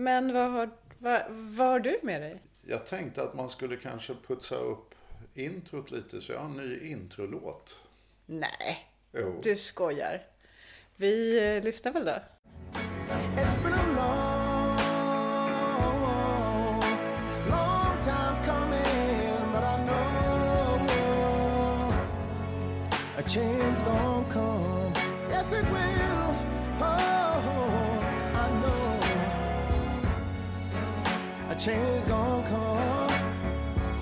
Men vad har, vad, vad har du med dig? Jag tänkte att man skulle kanske putsa upp introt lite så jag har en ny introlåt. Nej, Jo. du skojar. Vi eh, lyssnar väl då? It's been a long, long time coming, but I know a change gonna come. Yes, it will. A change gonna come.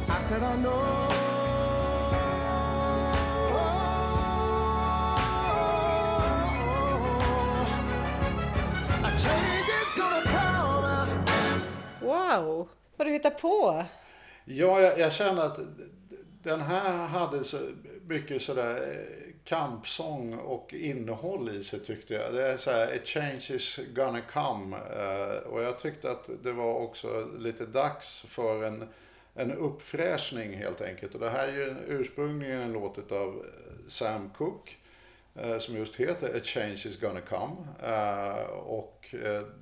I said I know. A change is gonna come. Wow, vad du hittar på. Ja, jag, jag känner att den här hade så mycket sådär eh, kampsång och innehåll i sig tyckte jag. Det är så här, a change is gonna come. Eh, och jag tyckte att det var också lite dags för en, en uppfräschning helt enkelt. Och det här är ju ursprungligen en låt av eh, Sam Cooke. Eh, som just heter A change is gonna come. Och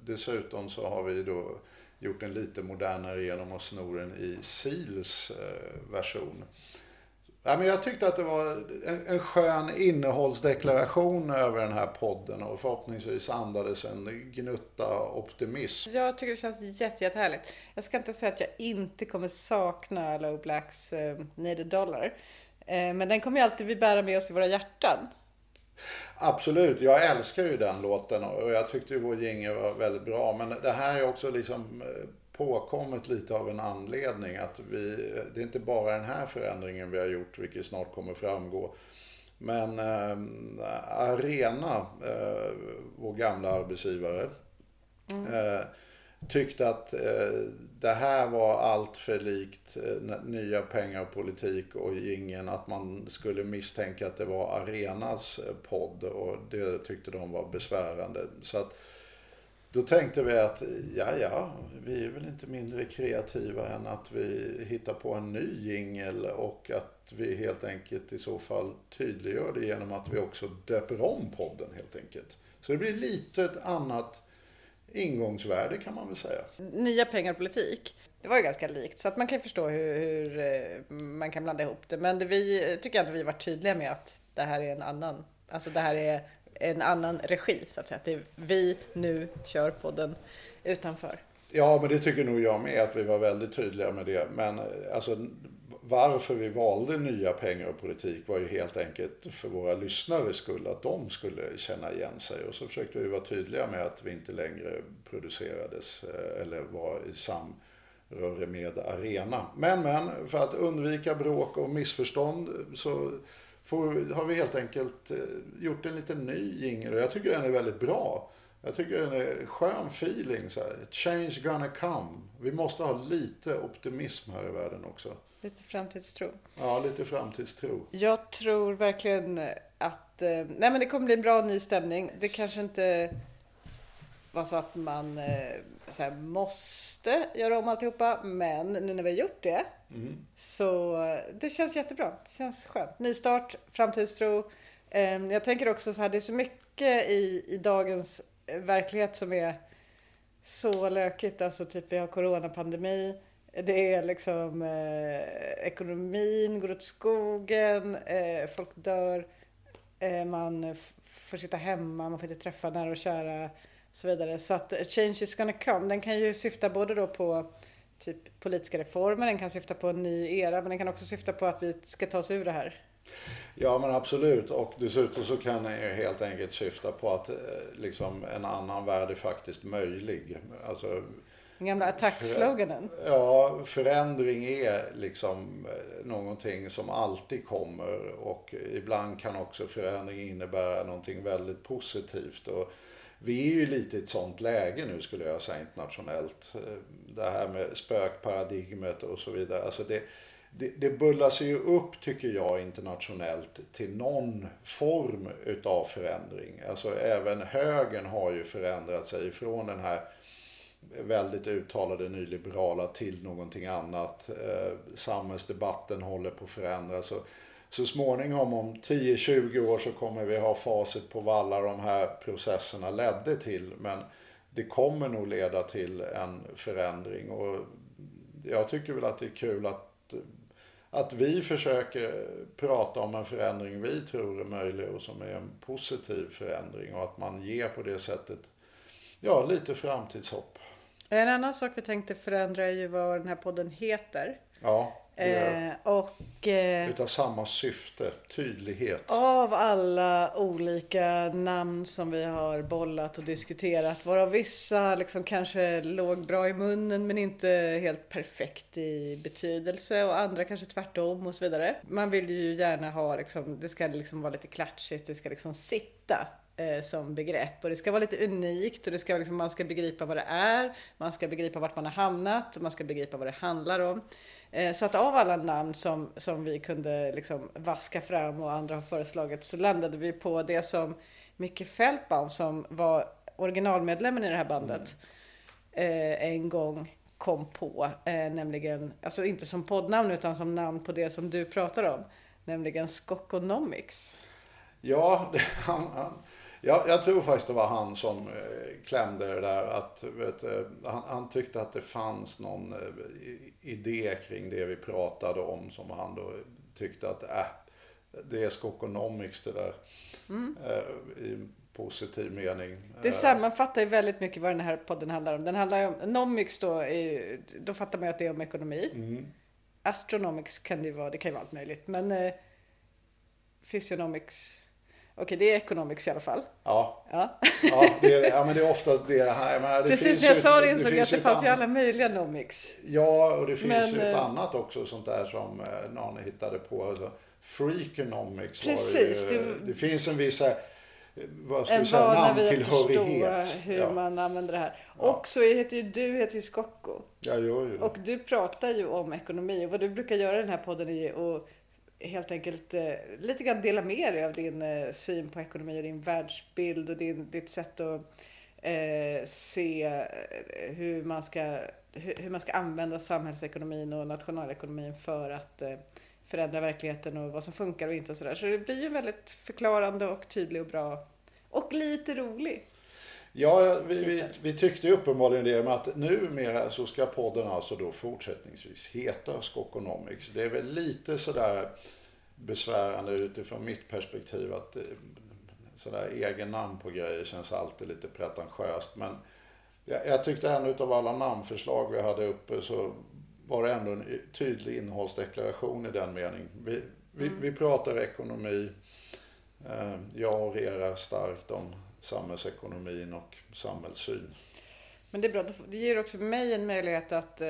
dessutom så har vi då gjort den lite modernare genom att sno den i Seals version. Ja, men jag tyckte att det var en, en skön innehållsdeklaration över den här podden och förhoppningsvis andades en gnutta optimism. Jag tycker det känns jätte, jättehärligt. Jag ska inte säga att jag inte kommer sakna Low Blacks eh, Need a Dollar. Eh, men den kommer ju alltid vi bära med oss i våra hjärtan. Absolut, jag älskar ju den låten och jag tyckte ju vår jingel var väldigt bra. Men det här är också liksom påkommet lite av en anledning att vi, det är inte bara den här förändringen vi har gjort, vilket snart kommer framgå. Men eh, Arena, eh, vår gamla arbetsgivare, eh, tyckte att eh, det här var allt för likt eh, nya pengar och politik och gingen att man skulle misstänka att det var Arenas eh, podd och det tyckte de var besvärande. Så att då tänkte vi att ja, ja, vi är väl inte mindre kreativa än att vi hittar på en ny jingel och att vi helt enkelt i så fall tydliggör det genom att vi också döper om podden helt enkelt. Så det blir lite ett annat ingångsvärde kan man väl säga. Nya pengar och politik. Det var ju ganska likt så att man kan ju förstå hur, hur eh, man kan blanda ihop det. Men det vi tycker jag att vi varit tydliga med att det här är en annan, alltså det här är en annan regi så att säga. Att det är vi nu kör podden utanför. Ja, men det tycker nog jag med att vi var väldigt tydliga med det. Men eh, alltså varför vi valde nya pengar och politik var ju helt enkelt för våra lyssnare skull. Att de skulle känna igen sig. Och så försökte vi vara tydliga med att vi inte längre producerades eh, eller var i samröre med Arena. Men, men, för att undvika bråk och missförstånd så får, har vi helt enkelt eh, gjort en liten ny jingel. Och jag tycker den är väldigt bra. Jag tycker den är skön feeling. Så här. Change gonna come. Vi måste ha lite optimism här i världen också. Lite framtidstro. Ja, lite framtidstro. Jag tror verkligen att eh, nej men det kommer bli en bra ny stämning. Det kanske inte var så att man eh, så här, måste göra om alltihopa. Men nu när vi har gjort det Mm. så det känns jättebra. Det känns skönt. Nystart, framtidstro. Ehm, jag tänker också så här, det är så mycket i, i dagens eh, verklighet som är så lökigt. Alltså typ vi har coronapandemi. Det är liksom eh, ekonomin går åt skogen, eh, folk dör, eh, man får sitta hemma, man får inte träffa nära och kära och så vidare. Så att eh, change is gonna come, den kan ju syfta både då på typ politiska reformer, den kan syfta på en ny era, men den kan också syfta på att vi ska ta oss ur det här. Ja, men absolut. Och dessutom så kan den ju helt enkelt syfta på att eh, liksom, en annan värld är faktiskt möjlig. Alltså, Den gamla attack-sloganen. Ja, förändring är liksom eh, någonting som alltid kommer och ibland kan också förändring innebära någonting väldigt positivt. Och vi är ju lite i ett sånt läge nu skulle jag säga internationellt. Det här med spökparadigmet och så vidare. Alltså det, det, det bullar sig ju upp tycker jag internationellt till någon form utav förändring. Alltså även högern har ju förändrat sig från den här väldigt uttalade nyliberala till någonting annat. Eh, samhällsdebatten håller på att förändras. Så, så småningom om 10-20 år så kommer vi ha facit på vad alla de här processerna ledde till. Men det kommer nog leda till en förändring. Och jag tycker väl att det är kul att, att vi försöker prata om en förändring vi tror är möjlig och som är en positiv förändring. Och att man ger på det sättet ja, lite framtidshopp. En annan sak vi tänkte förändra är ju vad den här podden heter. Ja, Eh, och eh, utav samma syfte, tydlighet. av alla olika namn som vi har bollat och diskuterat, varav vissa liksom kanske låg bra i munnen men inte helt perfekt i betydelse och andra kanske tvärtom och så vidare. Man vill ju gärna ha liksom, det ska liksom vara lite klatschigt, det ska liksom sitta eh, som begrepp och det ska vara lite unikt och det ska liksom, man ska begripa vad det är, man ska begripa vart man har hamnat och man ska begripa vad det handlar om. Eh, så att av alla namn som, som vi kunde liksom vaska fram och andra har föreslagit så landade vi på det som Micke Feldbaum som var originalmedlemmen i det här bandet mm. en gång kom på. Eh, nämligen, alltså inte som poddnamn utan som namn på det som du pratar om. Nämligen Skokonomics. Ja, det, han, han, jag, jag tror faktiskt det var han som eh, klämde det där. Att, vet, eh, han, han tyckte att det fanns någon eh, idé kring det vi pratade om som han då tyckte att äh, det är skokonomics det där. Eh, I positiv mening. Det sammanfattar ju väldigt mycket vad den här podden handlar om. Den handlar ju om, nomics då, är, då fattar man ju att det är om ekonomi. mm. Astronomics kan det ju vara, det kan ju vara allt möjligt. Men eh, physionomics, okej det är economics i alla fall. Ja, Ja. ja, det är, ja, men det är oftast det här. Menar, det Precis när jag sa det insåg jag att det fanns ju alla möjliga nomics. Ja, och det finns Men, ju ett eh, annat också sånt där som eh, någon hittade på. Alltså, freakonomics Precis, var det, ju, det- det finns en viss, eh, vad ska vi säga, vid att förstå namntillhörighet. hur Ja, man använder det här. Ja. Och så heter ju du heter ju Skocko. jag gör ju det. Och du pratar ju om ekonomi och vad du brukar göra i den här podden är ju att helt enkelt eh, lite grann dela med dig av din eh, syn på ekonomi och din världsbild och din, ditt sätt att eh, se eh, hur man, ska, hur, hur man ska använda samhällsekonomin och nationalekonomin för att eh, förändra verkligheten och vad som funkar och inte och sådär. Så det blir ju väldigt förklarande och tydlig och bra. Och lite rolig. Ja, vi, vi, vi tyckte ju uppenbarligen det med att numera så ska podden alltså då fortsättningsvis heta Skokonomics. Det är väl lite sådär besvärande utifrån mitt perspektiv att eh, sådär egen namn på grejer känns alltid lite pretentiöst. Men jag, jag tyckte ändå utav alla namnförslag vi hade uppe så var det ändå en tydlig innehållsdeklaration i den meningen. Vi, vi, vi pratar ekonomi. Eh, Jag orerar starkt om samhällsekonomin och samhällssyn. Men det är bra, det ger också mig en möjlighet att eh,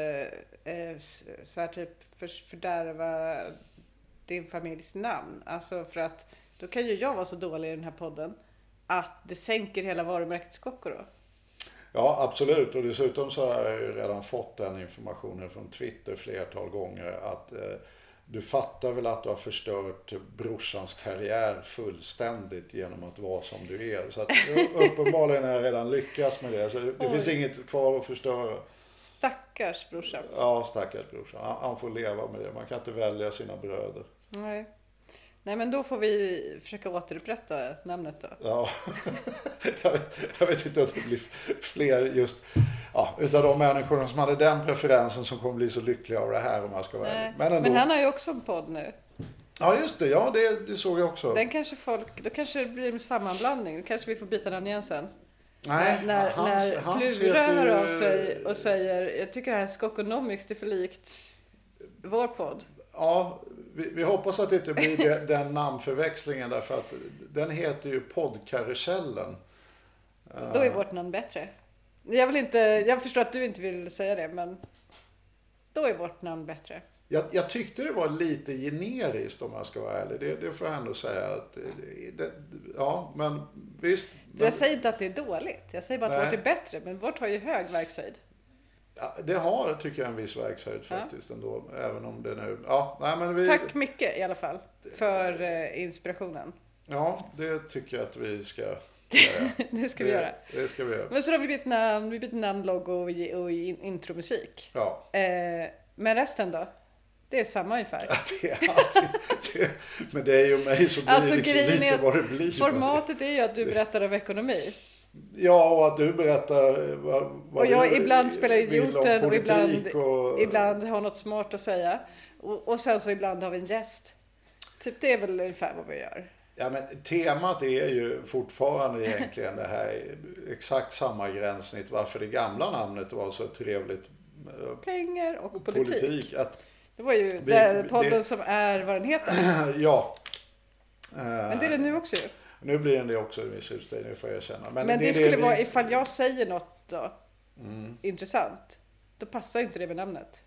eh, så här typ för, fördärva din familjs namn. Alltså för att då kan ju jag vara så dålig i den här podden att det sänker hela varumärket Skocko då. Ja, absolut. Och dessutom så har jag ju redan fått den informationen från Twitter flertal gånger att eh, du fattar väl att du har förstört brorsans karriär fullständigt genom att vara som du är. Så att, uppenbarligen har jag redan lyckats med det. Så det, det Oj. finns inget kvar att förstöra. Stackars brorsan. Ja, stackars brorsan. Han, han får leva med det. Man kan inte välja sina bröder. Nej. Nej men då får vi försöka återupprätta namnet då. Ja, jag, vet, jag vet inte om det blir fler just ja, utav de människorna som hade den preferensen som kommer bli så lyckliga av det här om man ska vara Nej. Men ändå. Men han har ju också en podd nu. Ja, just det. Ja, det, det såg jag också. Den kanske folk, då kanske det blir en sammanblandning. Då kanske vi får byta namn igen sen. Nej, när hans- när hans Plura heter hör av sig och säger jag tycker det här Skokonomics det är för likt vår podd. Ja, vi, vi hoppas att det inte blir det, den namnförväxlingen därför att den heter ju Poddkarusellen. Då är vårt namn bättre. Jag, vill inte, jag förstår att du inte vill säga det men då är vårt namn bättre. Jag, jag tyckte det var lite generiskt om jag ska vara ärlig. Det, det får jag ändå säga. Att, det, ja, men visst. Men, Jag säger inte att det är dåligt. Jag säger bara att Nej. vårt är bättre. Men vårt har ju hög verkshöjd. Ja, det har, tycker jag, en viss verkshöjd Ja. faktiskt ändå. Även om det nu... Ja, nej, men vi, Tack mycket i alla fall för eh, inspirationen. Ja, det tycker jag att vi ska göra. Det ska vi göra. Det, ska vi göra. Men så har vi bytt namn, vi bytt namn, logo och, och in- intromusik. Ja. Eh, men resten då? Det är samma ungefär. Det är det, men det är ju mig så blir Alltså, det liksom lite vad det blir. Formatet är ju att du berättar om ekonomi. Ja, och att du berättar vad, vad Och jag du ibland spelar idioten och ibland, och... ibland har något smart att säga. Och, och sen så ibland har vi en gäst. Typ det är väl ungefär vad vi gör. Ja, men temat är ju fortfarande egentligen det här exakt samma gränssnitt. Varför det gamla namnet var så trevligt. Pengar och politik. Politik. Att, Det var ju Vi- den podden det- som är vad den heter. ja. Men det är det nu också ju. Nu blir den det också i viss utsträckning, får jag erkänna. Men, är det skulle vi- vara ifall jag säger något då, Mm. intressant. Då passar inte det med namnet.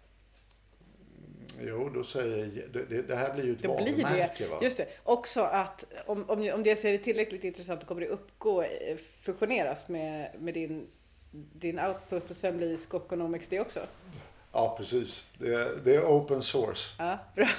Jo, då säger det, det, det här blir ju ett Det varumärke. det. Va? Just det. Också att om, om, om det ser det tillräckligt intressant då kommer det uppgå, eh, fusioneras med, med din, din output och sen blir Skokonomics det också. Ja, precis. Det, det är open source. Ja, bra.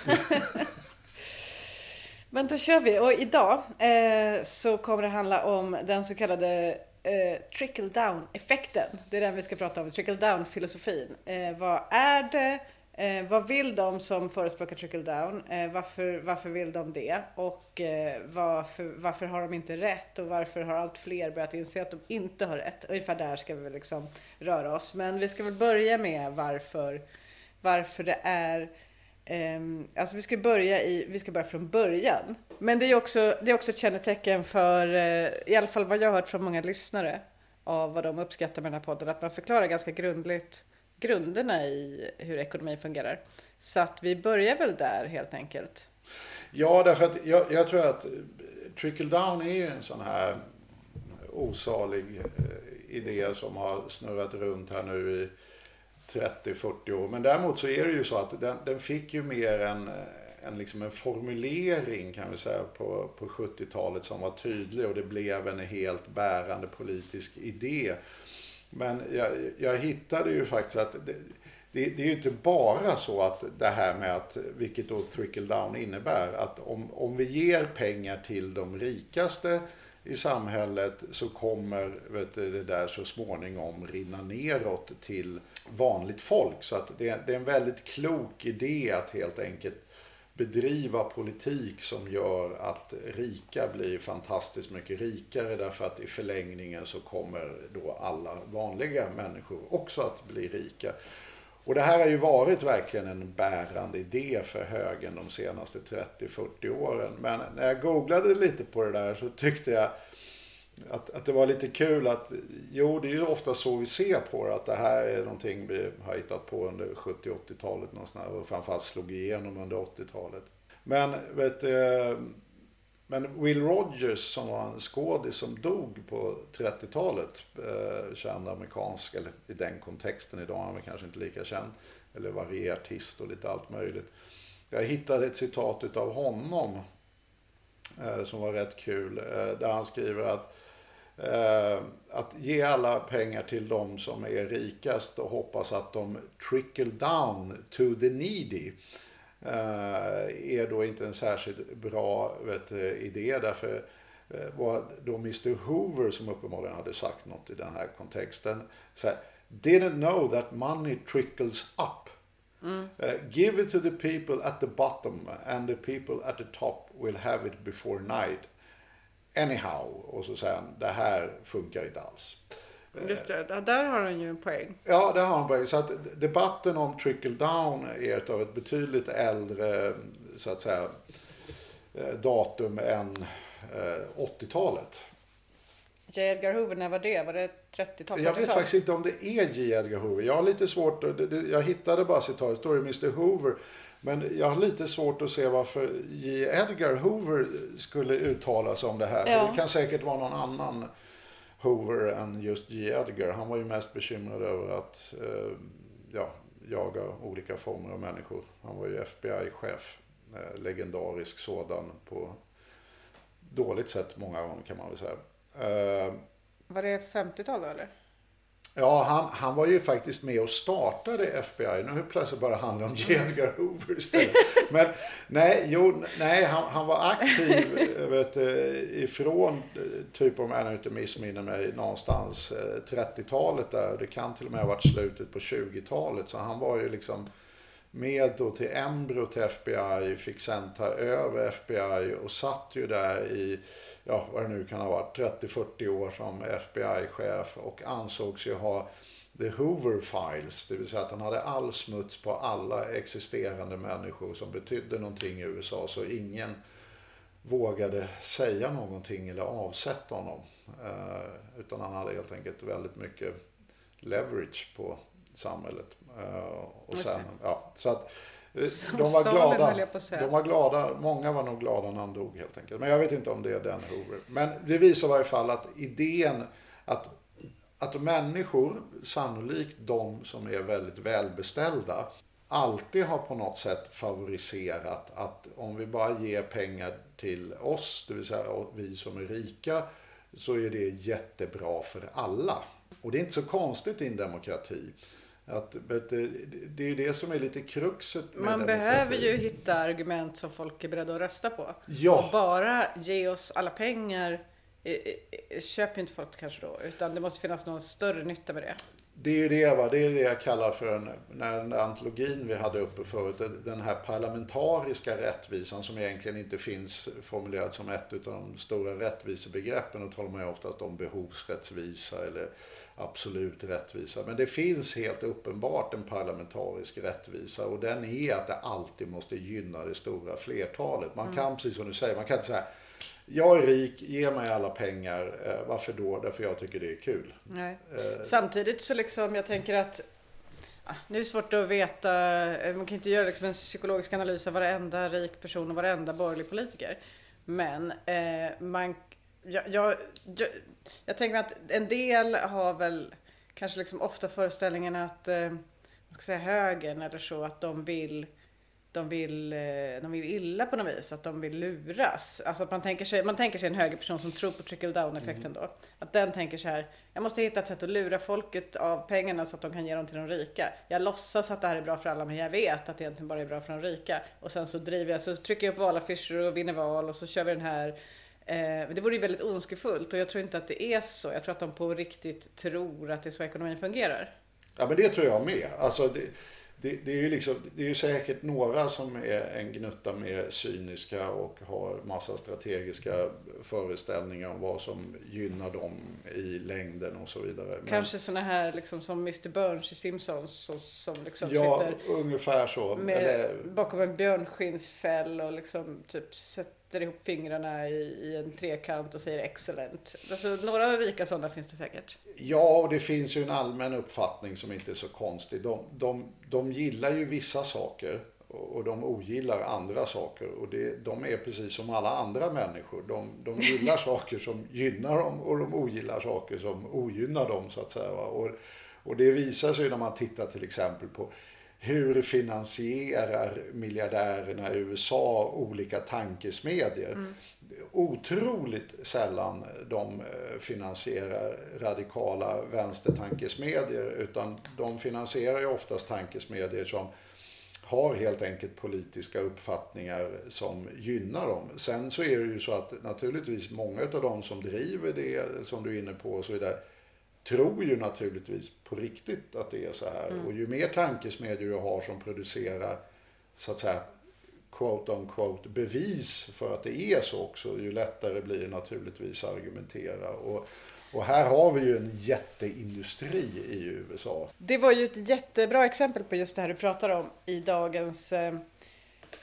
Men då kör vi. Och idag eh, så kommer det handla om den så kallade eh, trickle down effekten. Det är den vi ska prata om, trickle down filosofin. Eh, vad är det? Eh, vad vill de som förespråkar trickle down? Eh, varför, varför vill de det? Och eh, varför, varför har de inte rätt? Och varför har allt fler börjat inse att de inte har rätt? Ungefär där ska vi väl liksom röra oss. Men vi ska väl börja med varför, varför det är Ehm, alltså vi ska börja i, vi ska börja från början. Men det är också, det är också ett kännetecken för, eh, i alla fall vad jag har hört från många lyssnare, av vad de uppskattar med den här podden, att man förklarar ganska grundligt grunderna i hur ekonomi fungerar. Så att vi börjar väl där helt enkelt. Ja, därför att jag, jag tror att trickle down är ju en sån här osalig eh, idé som har snurrat runt här nu i 30-40 år. Men däremot så är det ju så att den, den fick ju mer en, en, liksom en formulering kan vi säga på, på 70-talet som var tydlig och det blev en helt bärande politisk idé. Men jag, jag hittade ju faktiskt att det, det, det är ju inte bara så att det här med att, vilket då trickle down innebär, att om, om vi ger pengar till de rikaste i samhället så kommer vet du, det där så småningom rinna neråt till vanligt folk. Så att det, det är en väldigt klok idé att helt enkelt bedriva politik som gör att rika blir fantastiskt mycket rikare därför att i förlängningen så kommer då alla vanliga människor också att bli rika. Och det här har ju varit verkligen en bärande idé för högern de senaste 30-40 åren. Men när jag googlade lite på det där så tyckte jag att, att det var lite kul att, jo det är ju ofta så vi ser på det, att det här är någonting vi har hittat på under 70-80-talet någonstans och framförallt slog igenom under 80-talet. Men, vet du, men Will Rogers som var en skådis som dog på 30-talet, eh, känd amerikansk, eller i den kontexten idag, han är kanske inte lika känd, eller var artist och lite allt möjligt. Jag hittade ett citat utav honom eh, som var rätt kul, eh, där han skriver att Eh, att ge alla pengar till de som är rikast och hoppas att de trickle down to the needy eh, är då inte en särskilt bra vet, idé. Därför eh, var då Mr Hoover som uppenbarligen hade sagt något i den här kontexten. Så här, Didn't know that money trickles up. Uh, give it to the people at the bottom and the people at the top will have it before night. Anyhow. Och så säger han, det här funkar inte alls. Just det, där- där har han ju en poäng. Ja, det har han poäng. Så att debatten om trickle down är ett av ett betydligt äldre, så att säga, eh, datum än eh, 80-talet. J. Edgar Hoover, när var det? Var det 30-tal? Jag vet 40-tal? faktiskt inte om det är J. Edgar Hoover. Jag har lite svårt, det- det- jag hittade bara citat, det står i Mr Hoover. Men jag har lite svårt att se varför J. Edgar Hoover skulle uttala sig om det här. Ja. För det kan säkert vara någon annan Hoover än just J. Edgar. Han var ju mest bekymrad över att eh, ja, jaga olika former av människor. Han var ju FBI-chef, eh, legendarisk sådan på dåligt sätt många gånger kan man väl säga. Eh, Var det 50-tal då eller? Ja, han, han var ju faktiskt med och startade FBI. Nu plötsligt bara handlar om J. Edgar Hoover istället. Men nej, jo, nej han, han var aktiv vet, du, ifrån, eh, typ om jag inte missminner mig, någonstans eh, 30-talet där. Det kan till och med ha varit slutet på 20-talet. Så han var ju liksom med då till Embro till FBI, fick sen ta över FBI och satt ju där i ja, vad det nu kan ha varit, 30-40 år som FBI-chef och ansågs ju ha The Hoover Files, det vill säga att han hade all smuts på alla existerande människor som betydde någonting i USA. Så ingen vågade säga någonting eller avsätta honom. Eh, utan han hade helt enkelt väldigt mycket leverage på samhället. Eh, och sen, ja, så att Som de var glada. höll jag på att säga. De var glada. Många var nog glada när han dog helt enkelt. Men jag vet inte om det är den Hoover. Men det visar i varje fall att idén att, att människor, sannolikt de som är väldigt välbeställda, alltid har på något sätt favoriserat att om vi bara ger pengar till oss, det vill säga vi som är rika, så är det jättebra för alla. Och det är inte så konstigt i en demokrati. Att, du, det är ju det som är lite kruxet med Man behöver ju hitta argument som folk är beredda att rösta på. Ja. Och bara ge oss alla pengar eh, eh, köper inte folk kanske då. Utan det måste finnas någon större nytta med det. Det är ju det, va? det är det jag kallar för en, den där antologin vi hade uppe förut, den här parlamentariska rättvisan som egentligen inte finns formulerad som ett av de stora rättvisebegreppen. Då talar man ju oftast om behovsrättvisa eller absolut rättvisa. Men det finns helt uppenbart en parlamentarisk rättvisa och den är att det alltid måste gynna det stora flertalet. Man kan, precis som du säger, man kan inte säga jag är rik, ge mig alla pengar. Eh, varför då? Därför jag tycker det är kul. Nej. Eh, Samtidigt så liksom, jag tänker att ah, nu är det svårt att veta, eh, man kan inte göra liksom en psykologisk analys av varenda rik person och varenda borgerlig politiker. Men eh, man, jag, jag, jag, jag tänker att en del har väl kanske liksom ofta föreställningen att, eh, ska säga högern eller så, att de vill de vill, eh, de vill illa på något vis, att de vill luras. Alltså att man tänker sig, man tänker sig en högerperson som tror på trickle down effekten då. Att den tänker så här, jag måste hitta ett sätt att lura folket av pengarna så att de kan ge dem till de rika. Jag låtsas att det här är bra för alla men jag vet att det egentligen bara är bra för de rika. Och sen så driver jag, så trycker jag upp valaffischer och vinner val och så kör vi den här Eh, det vore ju väldigt ondskefullt och jag tror inte att det är så. Jag tror att de på riktigt tror att det är så ekonomin fungerar. Ja men det tror jag med. Alltså det, det, det, är ju liksom, det är ju säkert några som är en gnutta mer cyniska och har massa strategiska föreställningar om vad som gynnar dem i längden och så vidare. Men, Kanske såna här liksom som Mr Burns i Simpsons som, som liksom ja, sitter ungefär så. med, Eller, bakom en björnskinnsfäll och liksom typ sätter ihop fingrarna i, i en trekant och säger excellent. Alltså, några rika sådana finns det säkert. ja, och det finns ju en allmän uppfattning som inte är så konstig. De, de, de gillar ju vissa saker och de ogillar andra saker. Och det, de är precis som alla andra människor. De, de gillar saker som gynnar dem och de ogillar saker som ogynnar dem så att säga. Och, och det visar sig när man tittar till exempel på hur finansierar miljardärerna i USA olika tankesmedjor. Otroligt sällan de eh, finansierar radikala vänstertankesmedjor utan de finansierar ju oftast tankesmedjor som har helt enkelt politiska uppfattningar som gynnar dem. Sen så är det ju så att naturligtvis många av de som driver det, som du är inne på och så vidare, tror ju naturligtvis på riktigt att det är så här. Och ju mer tankesmedjor du har som producerar, så att säga, quote on quote bevis för att det är så också, ju lättare blir det naturligtvis att argumentera. Och, och här har vi ju en jätteindustri i USA. Det var ju ett jättebra exempel på just det här du pratar om i dagens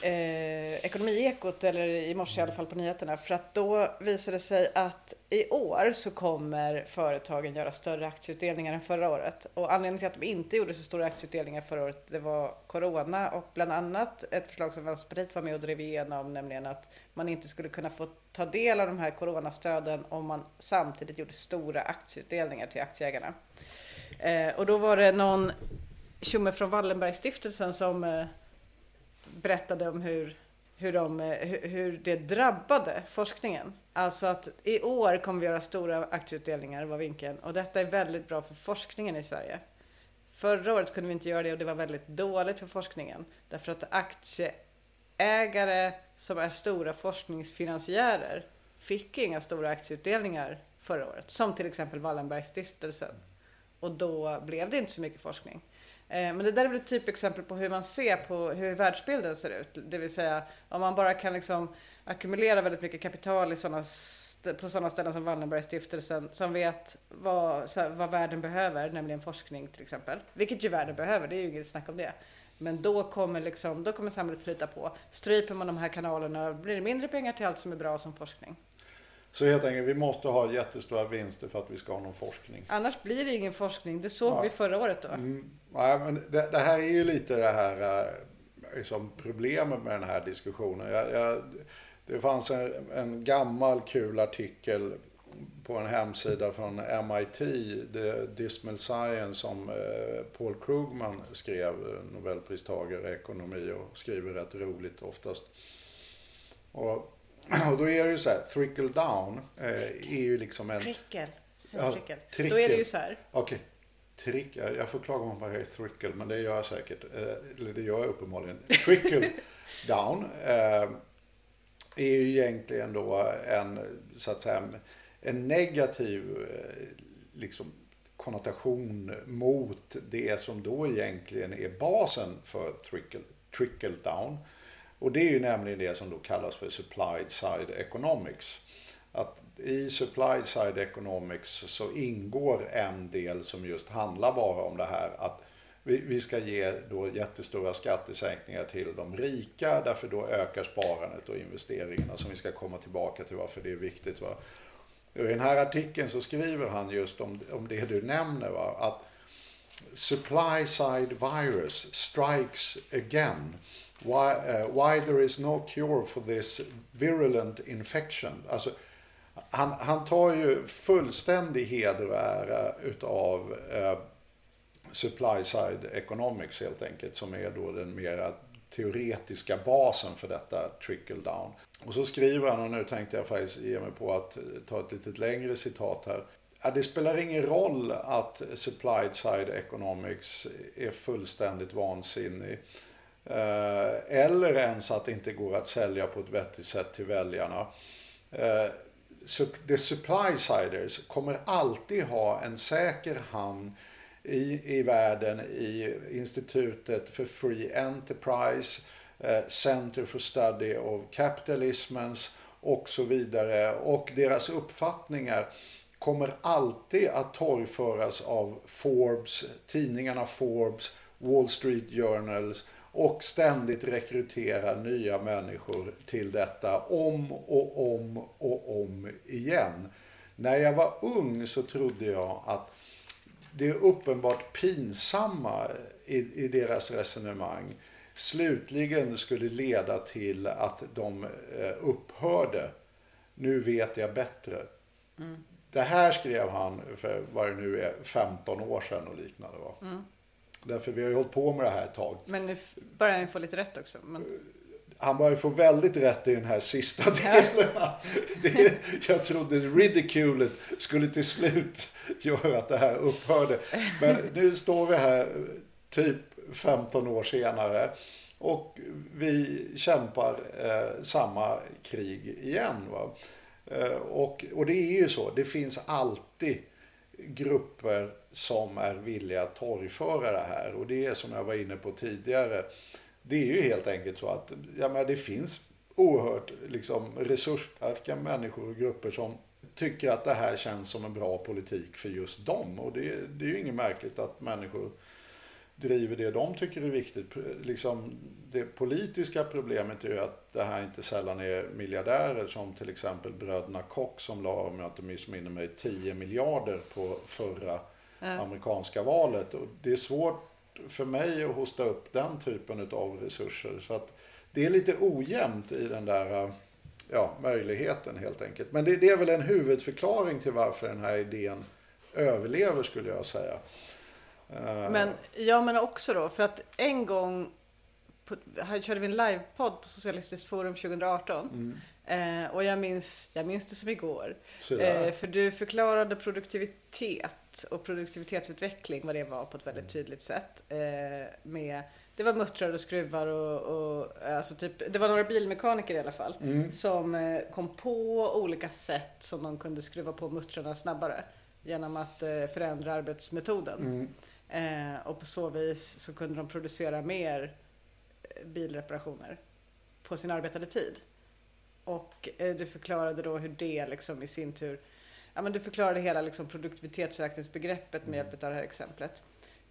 eh, Ekonomiekot, eller i morse i alla fall på nyheterna. För att då visade det sig att i år så kommer företagen göra större aktieutdelningar än förra året. Och anledningen till att de inte gjorde så stora aktieutdelningar förra året, det var Corona och bland annat ett förslag som Vänsterpartiet var med och drev igenom, nämligen att man inte skulle kunna få ta del av de här coronastöden om man samtidigt gjorde stora aktieutdelningar till aktieägarna. Eh, och då var det någon tjomme från Wallenbergstiftelsen som eh, berättade om hur, hur, de, hur, hur det drabbade forskningen. Alltså att i år kommer vi göra stora aktieutdelningar var vinkeln och detta är väldigt bra för forskningen i Sverige. Förra året kunde vi inte göra det och det var väldigt dåligt för forskningen därför att aktieägare som är stora forskningsfinansiärer fick inga stora aktieutdelningar förra året, som till exempel Wallenbergstiftelsen. Och då blev det inte så mycket forskning. Eh, men det där är väl ett typexempel på hur man ser på hur världsbilden ser ut. Det vill säga om man bara kan liksom ackumulera väldigt mycket kapital i sådana på sådana ställen som Wallenbergstiftelsen som vet vad, så här, vad världen behöver, nämligen forskning till exempel. Vilket ju världen behöver, det är ju inget snack om det. Men då kommer, liksom, då kommer samhället flyta på. Stryper man de här kanalerna blir det mindre pengar till allt som är bra som forskning. Så helt enkelt, vi måste ha jättestora vinster för att vi ska ha någon forskning. Annars blir det ingen forskning. Det såg Ja. vi förra året då. Mm, nej, men det, det här är ju lite det här eh, liksom problemet med den här diskussionen. Jag, jag, det fanns en, en gammal kul artikel på en hemsida från MIT, The Dismal Science, som eh, Paul Krugman skrev, eh, Nobelpristagare i ekonomi och skriver rätt roligt oftast. Och, och då är det ju så här, trickle down eh, är ju liksom en... Trickel. Säg Ja, trickel. Då är det ju så här. Okej. Trick, jag får klaga om vad jag är thrickle, men det gör jag säkert. Eh, Eller det gör jag uppenbarligen. Trickle down eh, är ju egentligen då en, så att säga, en negativ liksom, konnotation mot det som då egentligen är basen för trickle, trickle down. Och det är ju nämligen det som då kallas för supplied side economics. Att i supplied side economics så ingår en del som just handlar bara om det här att vi, ska ge då jättestora skattesänkningar till de rika därför då ökar sparandet och investeringarna som vi ska komma tillbaka till varför det är viktigt. Va? I den här artikeln så skriver han just om, om det du nämner. Va? Att supply side virus strikes again. Why, uh, why there is no cure for this virulent infection. Alltså, han, han tar ju fullständig heder och ära utav uh, supply side economics helt enkelt som är då den mera teoretiska basen för detta trickle down. Och så skriver han, och nu tänkte jag faktiskt ge mig på att eh, ta ett lite längre citat här. Ja, det spelar ingen roll att supply side economics är fullständigt vansinnig. Eh, eller ens att det inte går att sälja på ett vettigt sätt till väljarna. Eh, så the supply siders kommer alltid ha en säker hamn i, i världen i Institutet för Free Enterprise, eh, Center for Study of Capitalismens och så vidare. Och deras uppfattningar kommer alltid att torgföras av Forbes, tidningarna Forbes, Wall Street Journals och ständigt rekrytera nya människor till detta om och om och om igen. När jag var ung så trodde jag att det uppenbart pinsamma i, i deras resonemang slutligen skulle leda till att de eh, upphörde. Nu vet jag bättre. Det här skrev han för vad det nu är 15 år sedan och liknande. Va? Därför vi har ju hållit på med det här ett tag. Men nu börjar han få lite rätt också. Men, Han börjar få väldigt rätt i den här sista delen. Det, jag trodde ridiculet skulle till slut göra att det här upphörde. Men nu står vi här typ 15 år senare och vi kämpar eh, samma krig igen. Va? Eh, och, och det är ju så, det finns alltid grupper som är villiga att torgföra det här. Och det är som jag var inne på tidigare. Det är ju helt enkelt så att jag menar, det finns oerhört liksom, resursstarka människor och grupper som tycker att det här känns som en bra politik för just dem. Och det, det är ju inget märkligt att människor driver det de tycker är viktigt. Liksom, det politiska problemet är ju att det här inte sällan är miljardärer som till exempel bröderna Koch som la, om jag inte missminner mig, 10 miljarder på förra amerikanska valet. Och det är svårt för mig att hosta upp den typen av resurser. Så att det är lite ojämnt i den där ja, möjligheten helt enkelt. Men det, det är väl en huvudförklaring till varför den här idén överlever skulle jag säga. Eh, men jag menar också då, för att en gång på, här körde vi en livepodd på Socialistiskt forum 2018. Eh, och jag minns, jag minns det som igår. Eh, för du förklarade produktivitet och produktivitetsutveckling, vad det var på ett väldigt tydligt sätt. Eh, med, det var muttrar och skruvar och, och alltså typ, det var några bilmekaniker i alla fall. Som eh, kom på olika sätt som de kunde skruva på muttrarna snabbare. Genom att eh, förändra arbetsmetoden. Eh, och på så vis så kunde de producera mer bilreparationer på sin arbetade tid. Och eh, du förklarade då hur det liksom i sin tur, ja men du förklarade hela liksom produktivitetsökningsbegreppet med hjälp av det här exemplet.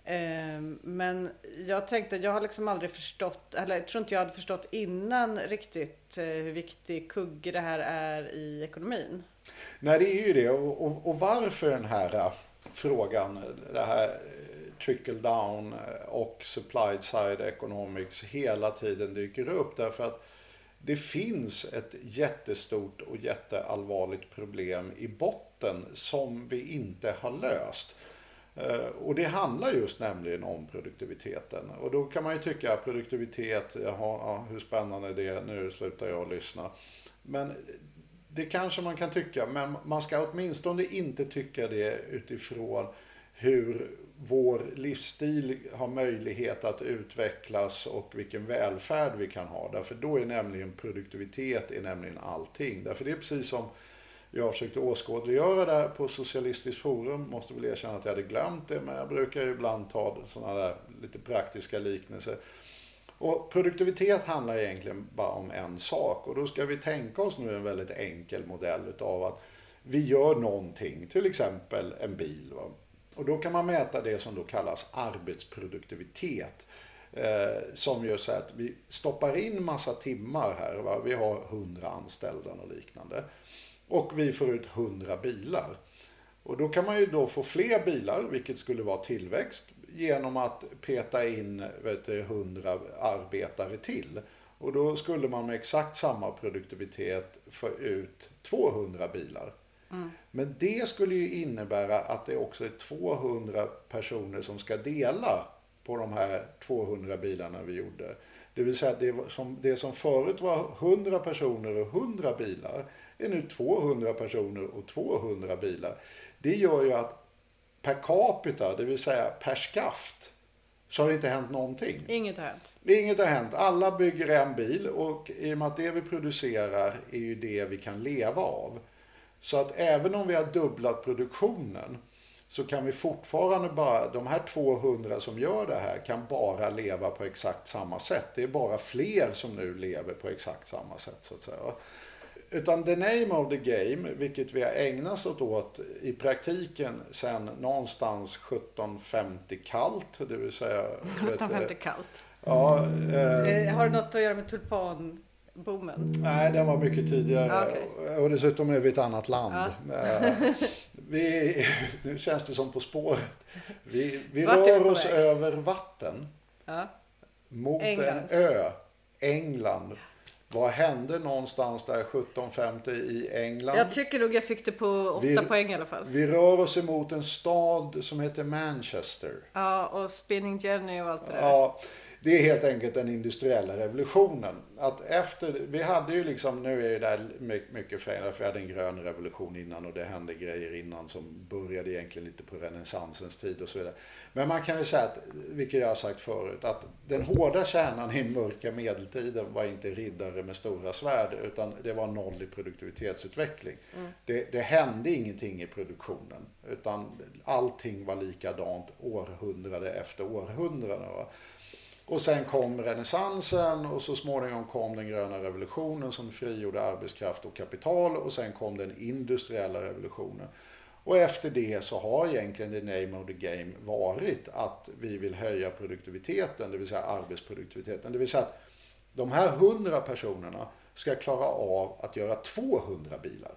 Ehm, Men jag tänkte, jag har liksom aldrig förstått, eller jag tror inte jag hade förstått innan riktigt eh, hur viktig kugge det här är i ekonomin. Nej, det är ju det. Och, och, och varför den här äh, frågan, det här trickle down och supply side economics hela tiden dyker upp. Därför att det finns ett jättestort och jätteallvarligt problem i botten som vi inte har löst. Eh, och det handlar just nämligen om produktiviteten. Och då kan man ju tycka produktivitet, jaha, ja, hur spännande är det, nu slutar jag lyssna. Men det kanske man kan tycka, men man ska åtminstone inte tycka det utifrån hur vår livsstil har möjlighet att utvecklas och vilken välfärd vi kan ha. Därför då är nämligen produktivitet är nämligen allting. Därför det är precis som jag försökte åskådliggöra där på Socialistiskt forum. Måste väl erkänna att jag hade glömt det, men jag brukar ju ibland ta sådana där lite praktiska liknelser. Och produktivitet handlar egentligen bara om en sak och då ska vi tänka oss nu en väldigt enkel modell utav att vi gör någonting, till exempel en bil. Va? Och då kan man mäta det som då kallas arbetsproduktivitet. Eh, som gör så att vi stoppar in massa timmar här. Va? Vi har 100 anställda och liknande. Och vi får ut 100 bilar. Och då kan man ju då få fler bilar, vilket skulle vara tillväxt, genom att peta in vet du, 100 arbetare till. Och då skulle man med exakt samma produktivitet få ut 200 bilar. Men det skulle ju innebära att det också är 200 personer som ska dela på de här 200 bilarna vi gjorde. Det vill säga det som, det som förut var 100 personer och 100 bilar är nu 200 personer och 200 bilar. Det gör ju att per capita, det vill säga per skaft, så har det inte hänt någonting. Inget har hänt. Inget har hänt. Alla bygger en bil och i och med att det vi producerar är ju det vi kan leva av. Så att även om vi har dubblat produktionen så kan vi fortfarande bara, de här 200 som gör det här kan bara leva på exakt samma sätt. Det är bara fler som nu lever på exakt samma sätt så att säga. Utan the name of the game, vilket vi har ägnat oss åt i praktiken sen någonstans 1750 kallt, det vill säga... vet du, 1750 kallt. Ja, eh, Eh, Har det något att göra med tulpanboomen? Nej, den var mycket tidigare. Ah, okej. Och dessutom är vi ett annat land. Eh, Vi, nu känns det som På spåret. Vi, vi rör oss väg? över vatten Ja. mot England. en ö. England. Vad hände någonstans där 1750 i England? Jag tycker nog jag fick det på åtta Vi- poäng i alla fall. Vi rör oss emot en stad som heter Manchester. Ja, och Spinning Jenny och allt det där. Ja, det är helt enkelt den industriella revolutionen. Att efter, vi hade ju liksom, nu är ju det här my- mycket fel, för vi hade en grön revolution innan och det hände grejer innan som började egentligen lite på renässansens tid och så vidare. Men man kan ju säga att, vilket jag har sagt förut, att den hårda kärnan i mörka medeltiden var inte riddare med stora svärd utan det var noll i produktivitetsutveckling. Det, det hände ingenting i produktionen utan allting var likadant århundrade efter århundrade. Va? Och sen kom renässansen och så småningom kom den gröna revolutionen som frigjorde arbetskraft och kapital och sen kom den industriella revolutionen. Och efter det så har egentligen the name of the game varit att vi vill höja produktiviteten, det vill säga arbetsproduktiviteten. Det vill säga att de här 100 personerna ska klara av att göra 200 bilar.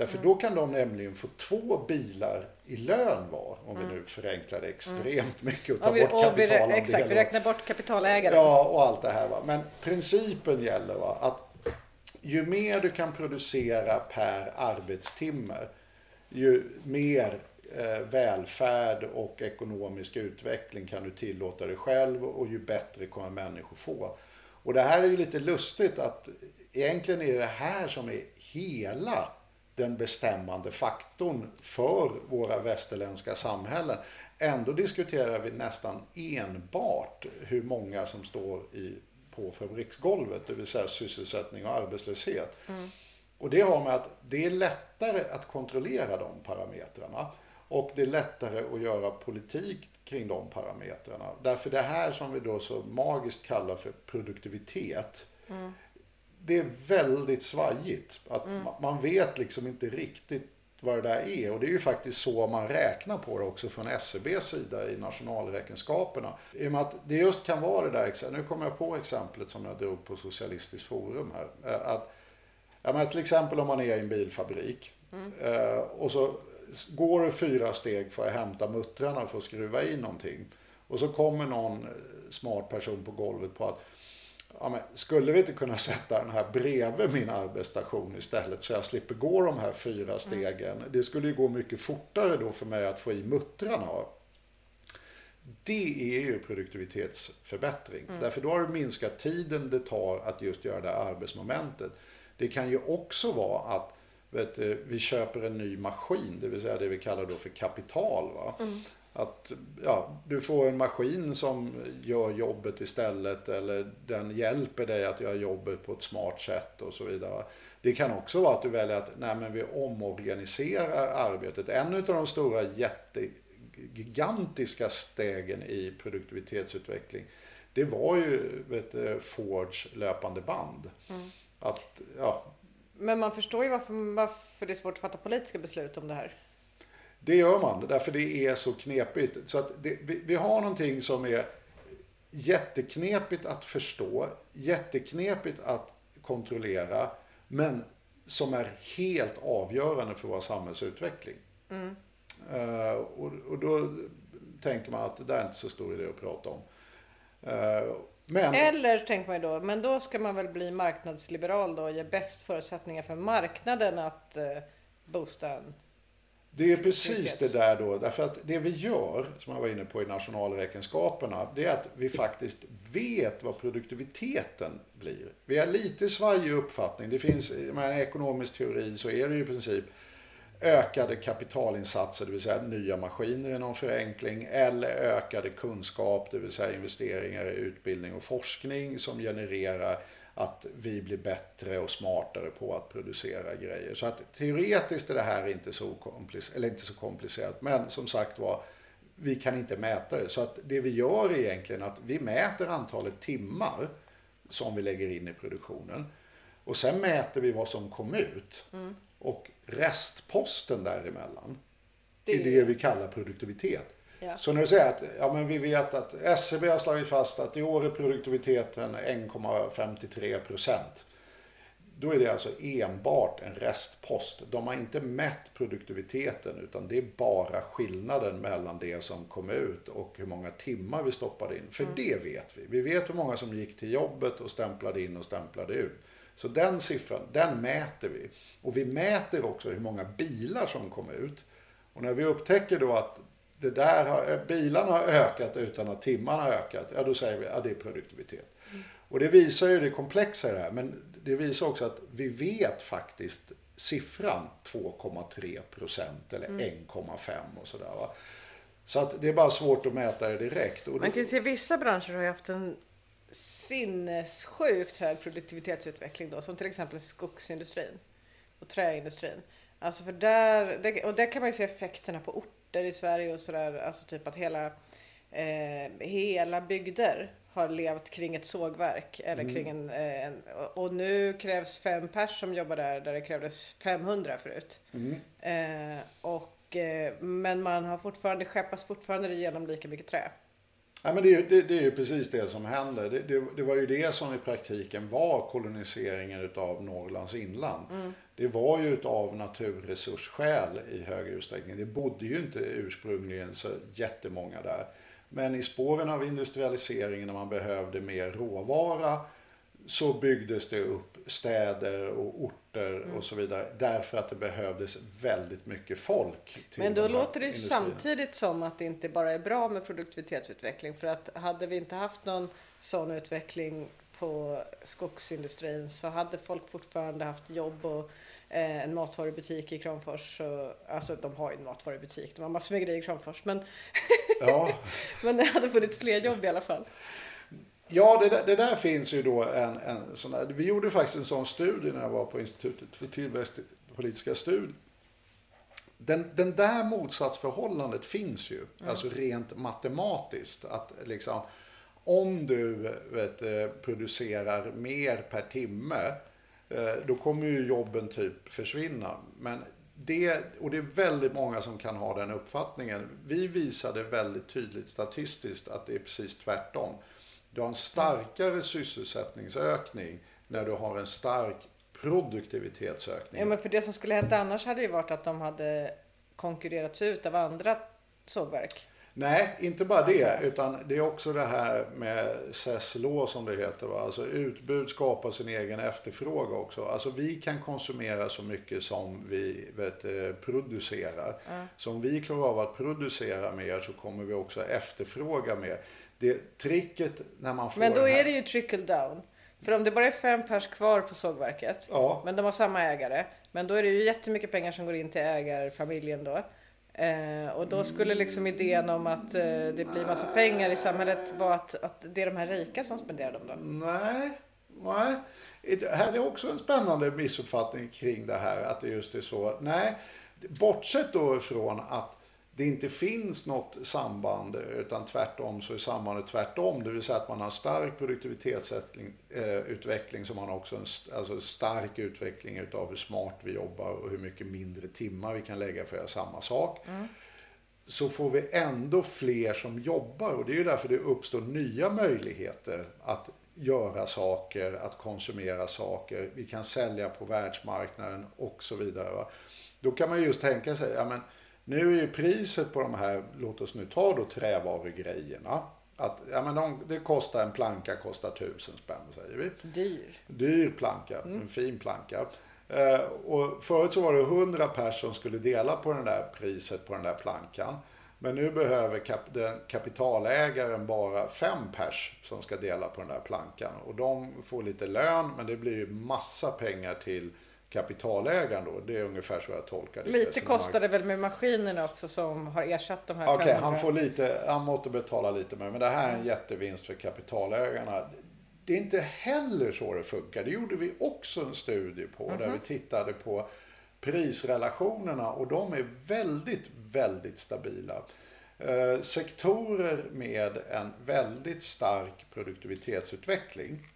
Därför då kan de nämligen få två bilar i lön var, om vi nu förenklar det extremt mycket och tar vi, bort kapitalandelen. exakt, vi räknar bort kapitalägare. Ja, och allt det här. Va? Men principen gäller va? att ju mer du kan producera per arbetstimme, ju mer eh, välfärd och ekonomisk utveckling kan du tillåta dig själv och ju bättre kommer människor få. Och det här är ju lite lustigt att egentligen är det här som är hela den bestämmande faktorn för våra västerländska samhällen. Ändå diskuterar vi nästan enbart hur många som står i, på fabriksgolvet, det vill säga sysselsättning och arbetslöshet. Och det har med att det är lättare att kontrollera de parametrarna och det är lättare att göra politik kring de parametrarna. Därför det här som vi då så magiskt kallar för produktivitet det är väldigt svajigt. Att ma- Man vet liksom inte riktigt vad det där är. Och det är ju faktiskt så man räknar på det också från SCBs sida i nationalräkenskaperna. I och med att det just kan vara det där, nu kommer jag på exemplet som jag drog på Socialistiskt forum här. Eh, Att, ja, men till exempel om man är i en bilfabrik eh, och så går det fyra steg för att hämta muttrarna för att skruva i någonting. Och så kommer någon eh, smart person på golvet på att ja, men skulle vi inte kunna sätta den här bredvid min arbetsstation istället så jag slipper gå de här fyra stegen. Det skulle ju gå mycket fortare då för mig att få i muttrarna. Det är ju produktivitetsförbättring. Därför då har du minskat tiden det tar att just göra det här arbetsmomentet. Det kan ju också vara att vet vi köper en ny maskin, det vill säga det vi kallar då för kapital. Va? Att ja, du får en maskin som gör jobbet istället eller den hjälper dig att göra jobbet på ett smart sätt och så vidare. Det kan också vara att du väljer att nej, men vi omorganiserar arbetet. En av de stora jätte, gigantiska stegen i produktivitetsutveckling det var ju vet, Fords löpande band. Att, ja, Men man förstår ju varför, varför det är svårt att fatta politiska beslut om det här. Det gör man, därför det är så knepigt. Så att det, vi, vi har någonting som är jätteknepigt att förstå, jätteknepigt att kontrollera, men som är helt avgörande för vår samhällsutveckling. Eh, och, och då tänker man att det där är inte så stor idé att prata om. Eh, men, Eller tänker man ju då, men då ska man väl bli marknadsliberal då och ge bäst förutsättningar för marknaden att eh, boosta en. Det är precis det där då. Därför att det vi gör, som jag var inne på i nationalräkenskaperna, det är att vi faktiskt vet vad produktiviteten blir. Vi har lite svajig uppfattning. Det finns, en ekonomisk teori så är det ju i princip ökade kapitalinsatser, det vill säga nya maskiner i någon förenkling, eller ökade kunskap, det vill säga investeringar i utbildning och forskning som genererar att vi blir bättre och smartare på att producera grejer. Så att teoretiskt är det här inte så, komplicerat, eller inte så komplicerat, men som sagt var, vi kan inte mäta det. Så att det vi gör är egentligen att vi mäter antalet timmar som vi lägger in i produktionen. Och sen mäter vi vad som kom ut. Och restposten däremellan, Det- är det vi kallar produktivitet. Ja. Så när du säger att ja, men vi vet att SCB har slagit fast att i år är produktiviteten 1,53 procent. Då är det alltså enbart en restpost. De har inte mätt produktiviteten utan det är bara skillnaden mellan det som kom ut och hur många timmar vi stoppade in. För det vet vi. Vi vet hur många som gick till jobbet och stämplade in och stämplade ut. Så den siffran, den mäter vi. Och vi mäter också hur många bilar som kom ut. Och när vi upptäcker då att det där har, bilarna har ökat utan att timmarna har ökat, ja då säger vi att ja, det är produktivitet. Och det visar ju det komplexa i det här, men det visar också att vi vet faktiskt siffran 2,3 procent eller 1,5 och sådär. Va? Så att det är bara svårt att mäta det direkt. Och Man kan se vissa branscher har ju haft en sinnessjukt hög produktivitetsutveckling då, som till exempel skogsindustrin och träindustrin. Alltså för där, och där kan man ju se effekterna på orter i Sverige och sådär, alltså typ att hela, eh, hela bygder har levt kring ett sågverk eller kring en, eh, en och- nu krävs fem pers som jobbar där, där det krävdes 500 förut. Eh, och, eh, men man har fortfarande, skeppas fortfarande igenom lika mycket trä. Ja, men det, är det, det är ju precis det som händer. Det, det, det var ju det som i praktiken var koloniseringen utav Norrlands inland. Det var ju utav naturresursskäl i hög utsträckning. Det bodde ju inte ursprungligen så jättemånga där. Men i spåren av industrialiseringen när man behövde mer råvara så byggdes det upp städer och orter och så vidare därför att det behövdes väldigt mycket folk. Men då låter det ju samtidigt som att det inte bara är bra med produktivitetsutveckling. För att hade vi inte haft någon sån utveckling på skogsindustrin så hade folk fortfarande haft jobb och eh, en matvarubutik i Kramfors. Och, alltså de har ju en matvarubutik, de har massor med grejer i Kramfors. Men, Ja, men det hade funnits fler jobb i alla fall. Ja, det där, det där finns ju då en, en sån där, Vi gjorde faktiskt en sån studie när jag var på Institutet för tillväxtpolitiska studier. Den, den där motsatsförhållandet finns ju, alltså rent matematiskt. Att liksom, om du vet, eh, producerar mer per timme Eh, då kommer ju jobben typ försvinna. Men det, och det är väldigt många som kan ha den uppfattningen. Vi visade väldigt tydligt statistiskt att det är precis tvärtom. Du har en starkare sysselsättningsökning när du har en stark produktivitetsökning. Ja, men för det som skulle hänt annars hade ju varit att de hade konkurrerats ut av andra sågverk. Nej, inte bara det, utan det är också det här med SES-lå som det heter. Va? Alltså utbud skapar sin egen efterfrågan också. Alltså vi kan konsumera så mycket som vi vet, eh, producerar. Ja. Så om vi klarar av att producera mer så kommer vi också efterfråga mer. Det tricket när man får Men då är det ju trickle down. För om det bara är fem pers kvar på sågverket, Ja. men de har samma ägare, men då är det ju jättemycket pengar som går in till ägarfamiljen då. Eh, och då skulle liksom idén om att eh, det blir massa pengar i samhället vara att, att det är de här rika som spenderar dem då. Nej, nej. Det här är också en spännande missuppfattning kring det här, att det just är så. Nej, bortsett då ifrån att det inte finns något samband, utan tvärtom så är sambandet tvärtom. Det vill säga att man har stark produktivitetsutveckling eh, så man har också en alltså stark utveckling utav hur smart vi jobbar och hur mycket mindre timmar vi kan lägga för att göra samma sak så får vi ändå fler som jobbar och det är ju därför det uppstår nya möjligheter att göra saker, att konsumera saker. Vi kan sälja på världsmarknaden och så vidare. Va? Då kan man just tänka sig, ja men nu är ju priset på de här, låt oss nu ta då trävarugrejerna. Att, ja men de, det kostar, en planka kostar tusen spänn säger vi Dyr. dyr planka, en fin planka. Eh, och förut så var det 100 personer som skulle dela på det där priset på den där plankan. Men nu behöver kap- den kapitalägaren bara fem pers som ska dela på den där plankan. Och de får lite lön, men det blir ju massa pengar till kapitalägaren då. Det är ungefär så jag tolkar det. Lite kostar det väl med maskinerna också som har ersatt de här Okej, 500. han får lite, han måste betala lite mer. Men det här är en jättevinst för kapitalägarna. Det är inte heller så det funkar. Det gjorde vi också en studie på där vi tittade på prisrelationerna och de är väldigt, väldigt stabila. Eh, sektorer med en väldigt stark produktivitetsutveckling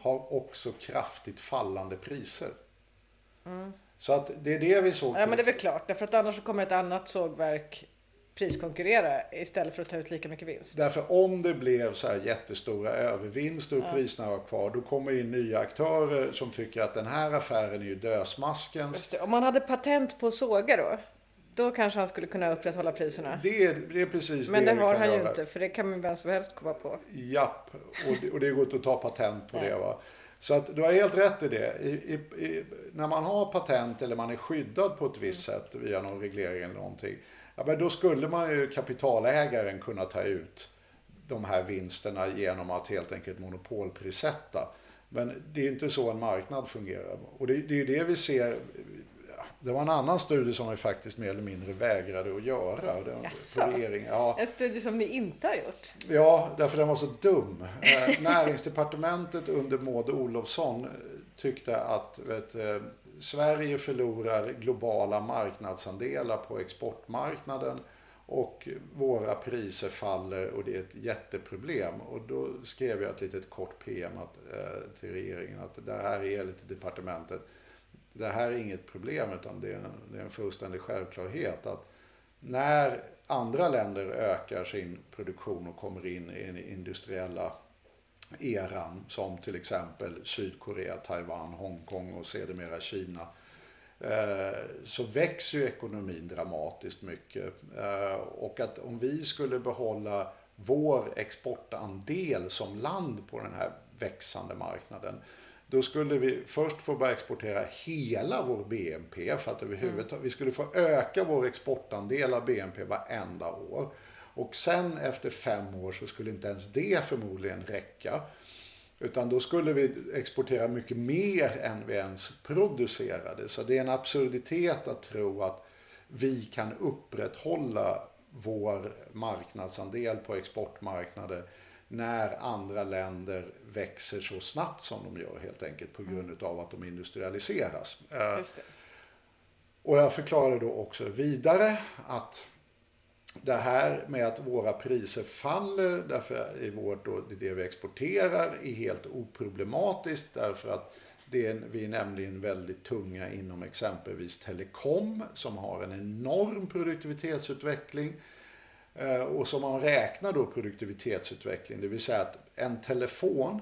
har också kraftigt fallande priser. Så att det är det vi såg. Ja men det är väl klart, därför att annars kommer ett annat sågverk priskonkurrera istället för att ta ut lika mycket vinst. Därför om det blev så här jättestora övervinster och priserna var kvar, då kommer in nya aktörer som tycker att den här affären är ju dösmaskens. Det. Om man hade patent på såga då, då kanske han skulle kunna upprätthålla priserna. Det är, det är precis Men det vi har han ju göra. inte, för det kan man vem som helst komma på. Japp, och det, och det går inte att ta patent på det. Va? Så att du har helt rätt i det. I, i, i, när man har patent eller man är skyddad på ett visst Mm. sätt via någon reglering eller någonting. Ja, men då skulle man ju kapitalägaren kunna ta ut de här vinsterna genom att helt enkelt monopolprissätta. Men det är inte så en marknad fungerar. Och det, det är ju det vi ser. Det var en annan studie som vi faktiskt mer eller mindre vägrade att göra. Det var Jaså? Ja. En studie som ni inte har gjort. Ja, därför den var så dum. Eh, näringsdepartementet under Maud Olofsson eh, tyckte att vet, eh, Sverige förlorar globala marknadsandelar på exportmarknaden och våra priser faller och det är ett jätteproblem. Och då skrev jag ett litet kort PM att, till regeringen att det här är lite departementet. Det här är inget problem utan det är en, det är en fullständig självklarhet att när andra länder ökar sin produktion och kommer in i den industriella eran som till exempel Sydkorea, Taiwan, Hongkong och sedermera Kina eh, så växer ju ekonomin dramatiskt mycket. Eh, och att om vi skulle behålla vår exportandel som land på den här växande marknaden då skulle vi först få börja exportera hela vår BNP för att överhuvudtaget, vi skulle få öka vår exportandel av BNP varenda år. Och sen efter fem år så skulle inte ens det förmodligen räcka. Utan då skulle vi exportera mycket mer än vi ens producerade. Så det är en absurditet att tro att vi kan upprätthålla vår marknadsandel på exportmarknaden när andra länder växer så snabbt som de gör helt enkelt på grund av att de industrialiseras. Eh, och jag förklarar då också vidare att det här med att våra priser faller därför i vårt då, det, det vi exporterar är helt oproblematiskt därför att Det är, vi är nämligen väldigt tunga inom exempelvis telekom som har en enorm produktivitetsutveckling. Eh, Och som man räknar då produktivitetsutveckling, det vill säga att en telefon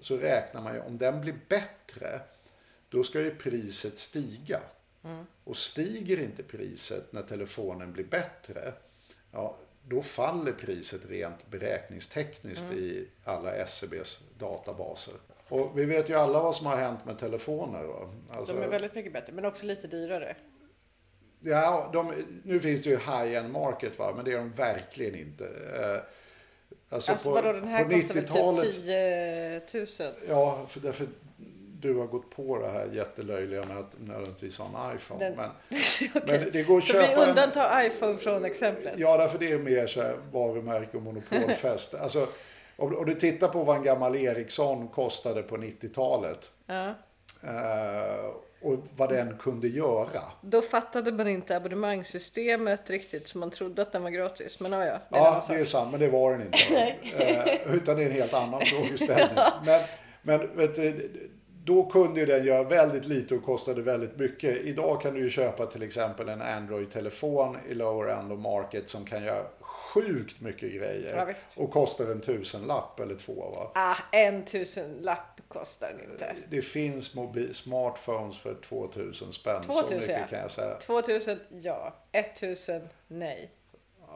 så räknar man ju om den blir bättre då ska ju priset stiga. Och stiger inte priset när telefonen blir bättre, ja, då faller priset rent beräkningstekniskt i alla SCBs databaser. Och vi vet ju alla vad som har hänt med telefoner. Alltså, De är väldigt mycket bättre, men också lite dyrare. Ja, de, nu finns det ju high-end market va, men det är de verkligen inte. Eh, Alltså, Alltså vadå, den här på kostar väl 90-talet typ 10 000? Ja, för därför du har gått på det här jättelöjliga med att nödvändigtvis ha en iPhone. Den- Men, Okej. men det går att Så vi köpa en... undantar iPhone från exemplet? Ja, därför det är mer så här varumärke och monopolfest. alltså, om, om du tittar på vad en gammal Ericsson kostade på 90-talet Ja. eh, och vad den kunde göra. Då fattade man inte abonnemangssystemet riktigt så man trodde att den var gratis. Men ja, ja. Det Ja, det är sant, men det var den inte. eh, utan det är en helt annan frågeställning. Men, men vet du, då kunde ju den göra väldigt lite och kostade väldigt mycket. Idag kan du ju köpa till exempel en Android-telefon i lower end of market som kan göra sjukt mycket grejer. Ja, och kostar en tusenlapp eller två. Va? Ah, en tusen lapp kostar den inte. Det finns mobil, smartphones för 2000 spänn. så 2000 mycket ja. kan jag säga. 2000 ja, 1000 nej.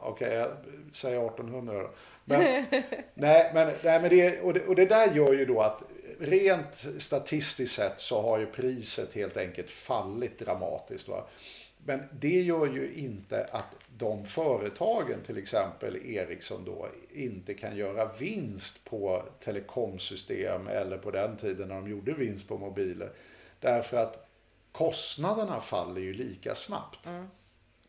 Okej, jag säger 1800 då. Men, nej, men, nej, men det, och, det, och det där gör ju då att rent statistiskt sett så har ju priset helt enkelt fallit dramatiskt. Va? Men det gör ju inte att de företagen, till exempel Ericsson då, inte kan göra vinst på telekomsystem eller på den tiden när de gjorde vinst på mobiler. Därför att kostnaderna faller ju lika snabbt.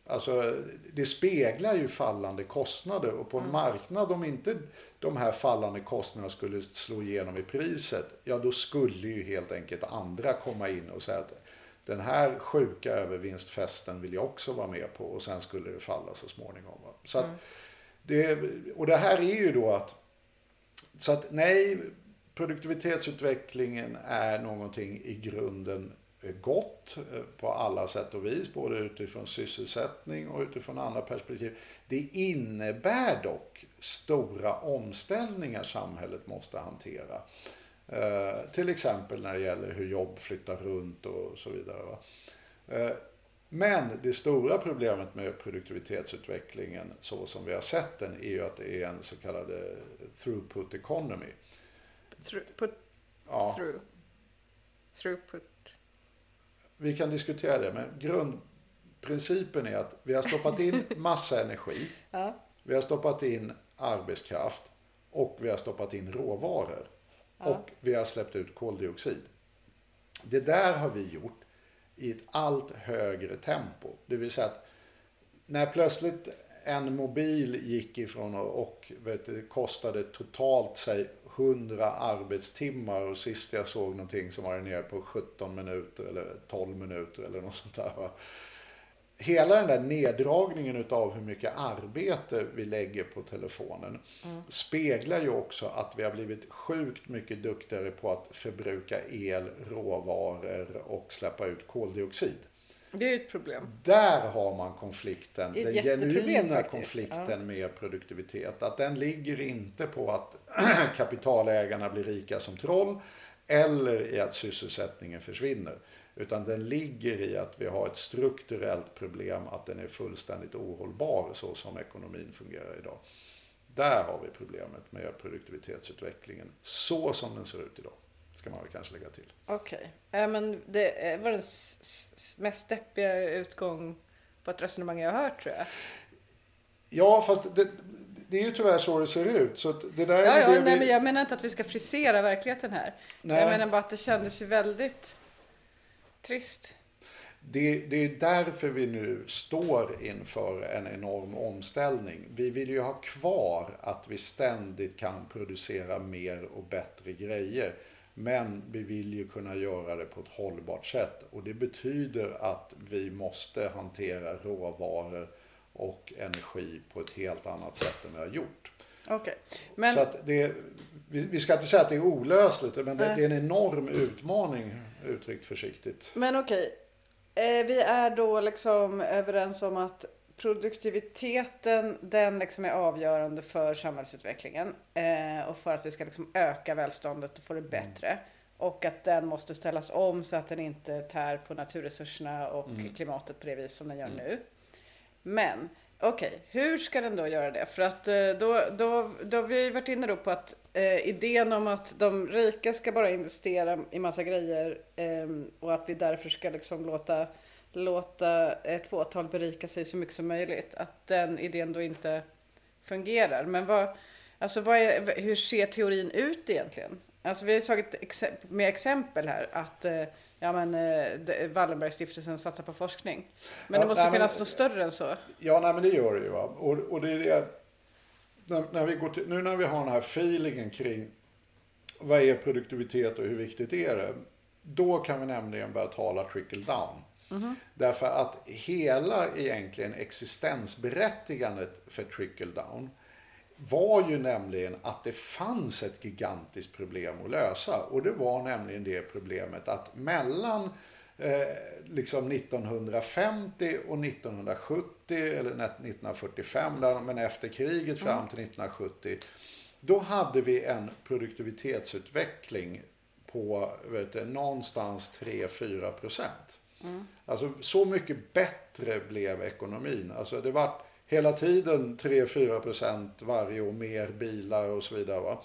Alltså, det speglar ju fallande kostnader och på en marknad om inte de här fallande kostnaderna skulle slå igenom i priset, ja då skulle ju helt enkelt andra komma in och säga att den här sjuka övervinstfesten vill jag också vara med på och sen skulle det falla så småningom. Va? Så att det, och det här är ju då att, så att nej, produktivitetsutvecklingen är någonting i grunden eh, gott eh, på alla sätt och vis, både utifrån sysselsättning och utifrån andra perspektiv. Det innebär dock stora omställningar samhället måste hantera. Eh, till exempel när det gäller hur jobb flyttar runt och så vidare. Eh, men det stora problemet med produktivitetsutvecklingen så som vi har sett den är ju att det är en så kallad eh, throughput economy. Through, put Ja. through. Throughput. Vi kan diskutera det, men grundprincipen är att vi har stoppat in massa energi, Ja. vi har stoppat in arbetskraft och vi har stoppat in råvaror. Och vi har släppt ut koldioxid. Det där har vi gjort i ett allt högre tempo. Det vill säga att när plötsligt en mobil gick ifrån och, och vet du, kostade totalt sig 100 arbetstimmar och sist jag såg någonting som var nere på 17 minuter eller 12 minuter eller något sånt där. Hela den där neddragningen av hur mycket arbete vi lägger på telefonen speglar ju också att vi har blivit sjukt mycket duktigare på att förbruka el, råvaror och släppa ut koldioxid. Det är ett problem. Där har man konflikten, den genuina faktiskt. konflikten med produktivitet. Att den ligger inte på att kapitalägarna blir rika som troll eller i att sysselsättningen försvinner. Utan den ligger i att vi har ett strukturellt problem, att den är fullständigt ohållbar så som ekonomin fungerar idag. Där har vi problemet med produktivitetsutvecklingen så som den ser ut idag. Ska man väl kanske lägga till. Okej. Ja, men det var den mest deppiga utgång på ett resonemang jag har hört tror jag. Ja, fast det, det är ju tyvärr så det ser ut. Så det där Ja, är ja, det nej, vi... men jag menar inte att vi ska frisera verkligheten här. Nej. Jag menar bara att det kändes ju väldigt trist. Det, det är därför vi nu står inför en enorm omställning. Vi vill ju ha kvar att vi ständigt kan producera mer och bättre grejer. Men vi vill ju kunna göra det på ett hållbart sätt. Och det betyder att vi måste hantera råvaror och energi på ett helt annat sätt än vi har gjort. Okej. Men Så att det, vi, vi ska inte säga att det är olösligt, men det, det är en enorm utmaning uttryckt försiktigt. Men okej, eh, vi är då liksom överens om att produktiviteten den liksom är avgörande för samhällsutvecklingen eh, och för att vi ska liksom öka välståndet och få det bättre. Och att den måste ställas om så att den inte tär på naturresurserna och klimatet på det vis som den gör nu. Men okej, hur ska den då göra det? För att eh, då, då, då har vi varit inne då på att eh, idén om att de rika ska bara investera i massa grejer eh, och att vi därför ska liksom låta, låta ett fåtal berika sig så mycket som möjligt. Att den idén då inte fungerar. Men vad, alltså vad är, hur ser teorin ut egentligen? Alltså vi har tagit exe- med exempel här att eh, ja, men, eh, Wallenbergstiftelsen satsar på forskning. Men Ja, det måste nej, men- finnas något större än så. Ja, nej, men det gör det ju. Va? Och, och det är det, när, när vi går till, nu när vi har den här feelingen kring vad är produktivitet och hur viktigt är det? Då kan vi nämligen börja tala trickle down. Därför att hela egentligen existensberättigandet för trickle down var ju nämligen att det fanns ett gigantiskt problem att lösa. Och det var nämligen det problemet att mellan eh, liksom 1950 och 1970, eller 1945, där, men efter kriget fram till 1970, då hade vi en produktivitetsutveckling på vet du, någonstans 3-4 procent. Alltså så mycket bättre blev ekonomin. Alltså det var hela tiden 3-4 procent varje år mer bilar och så vidare. Va?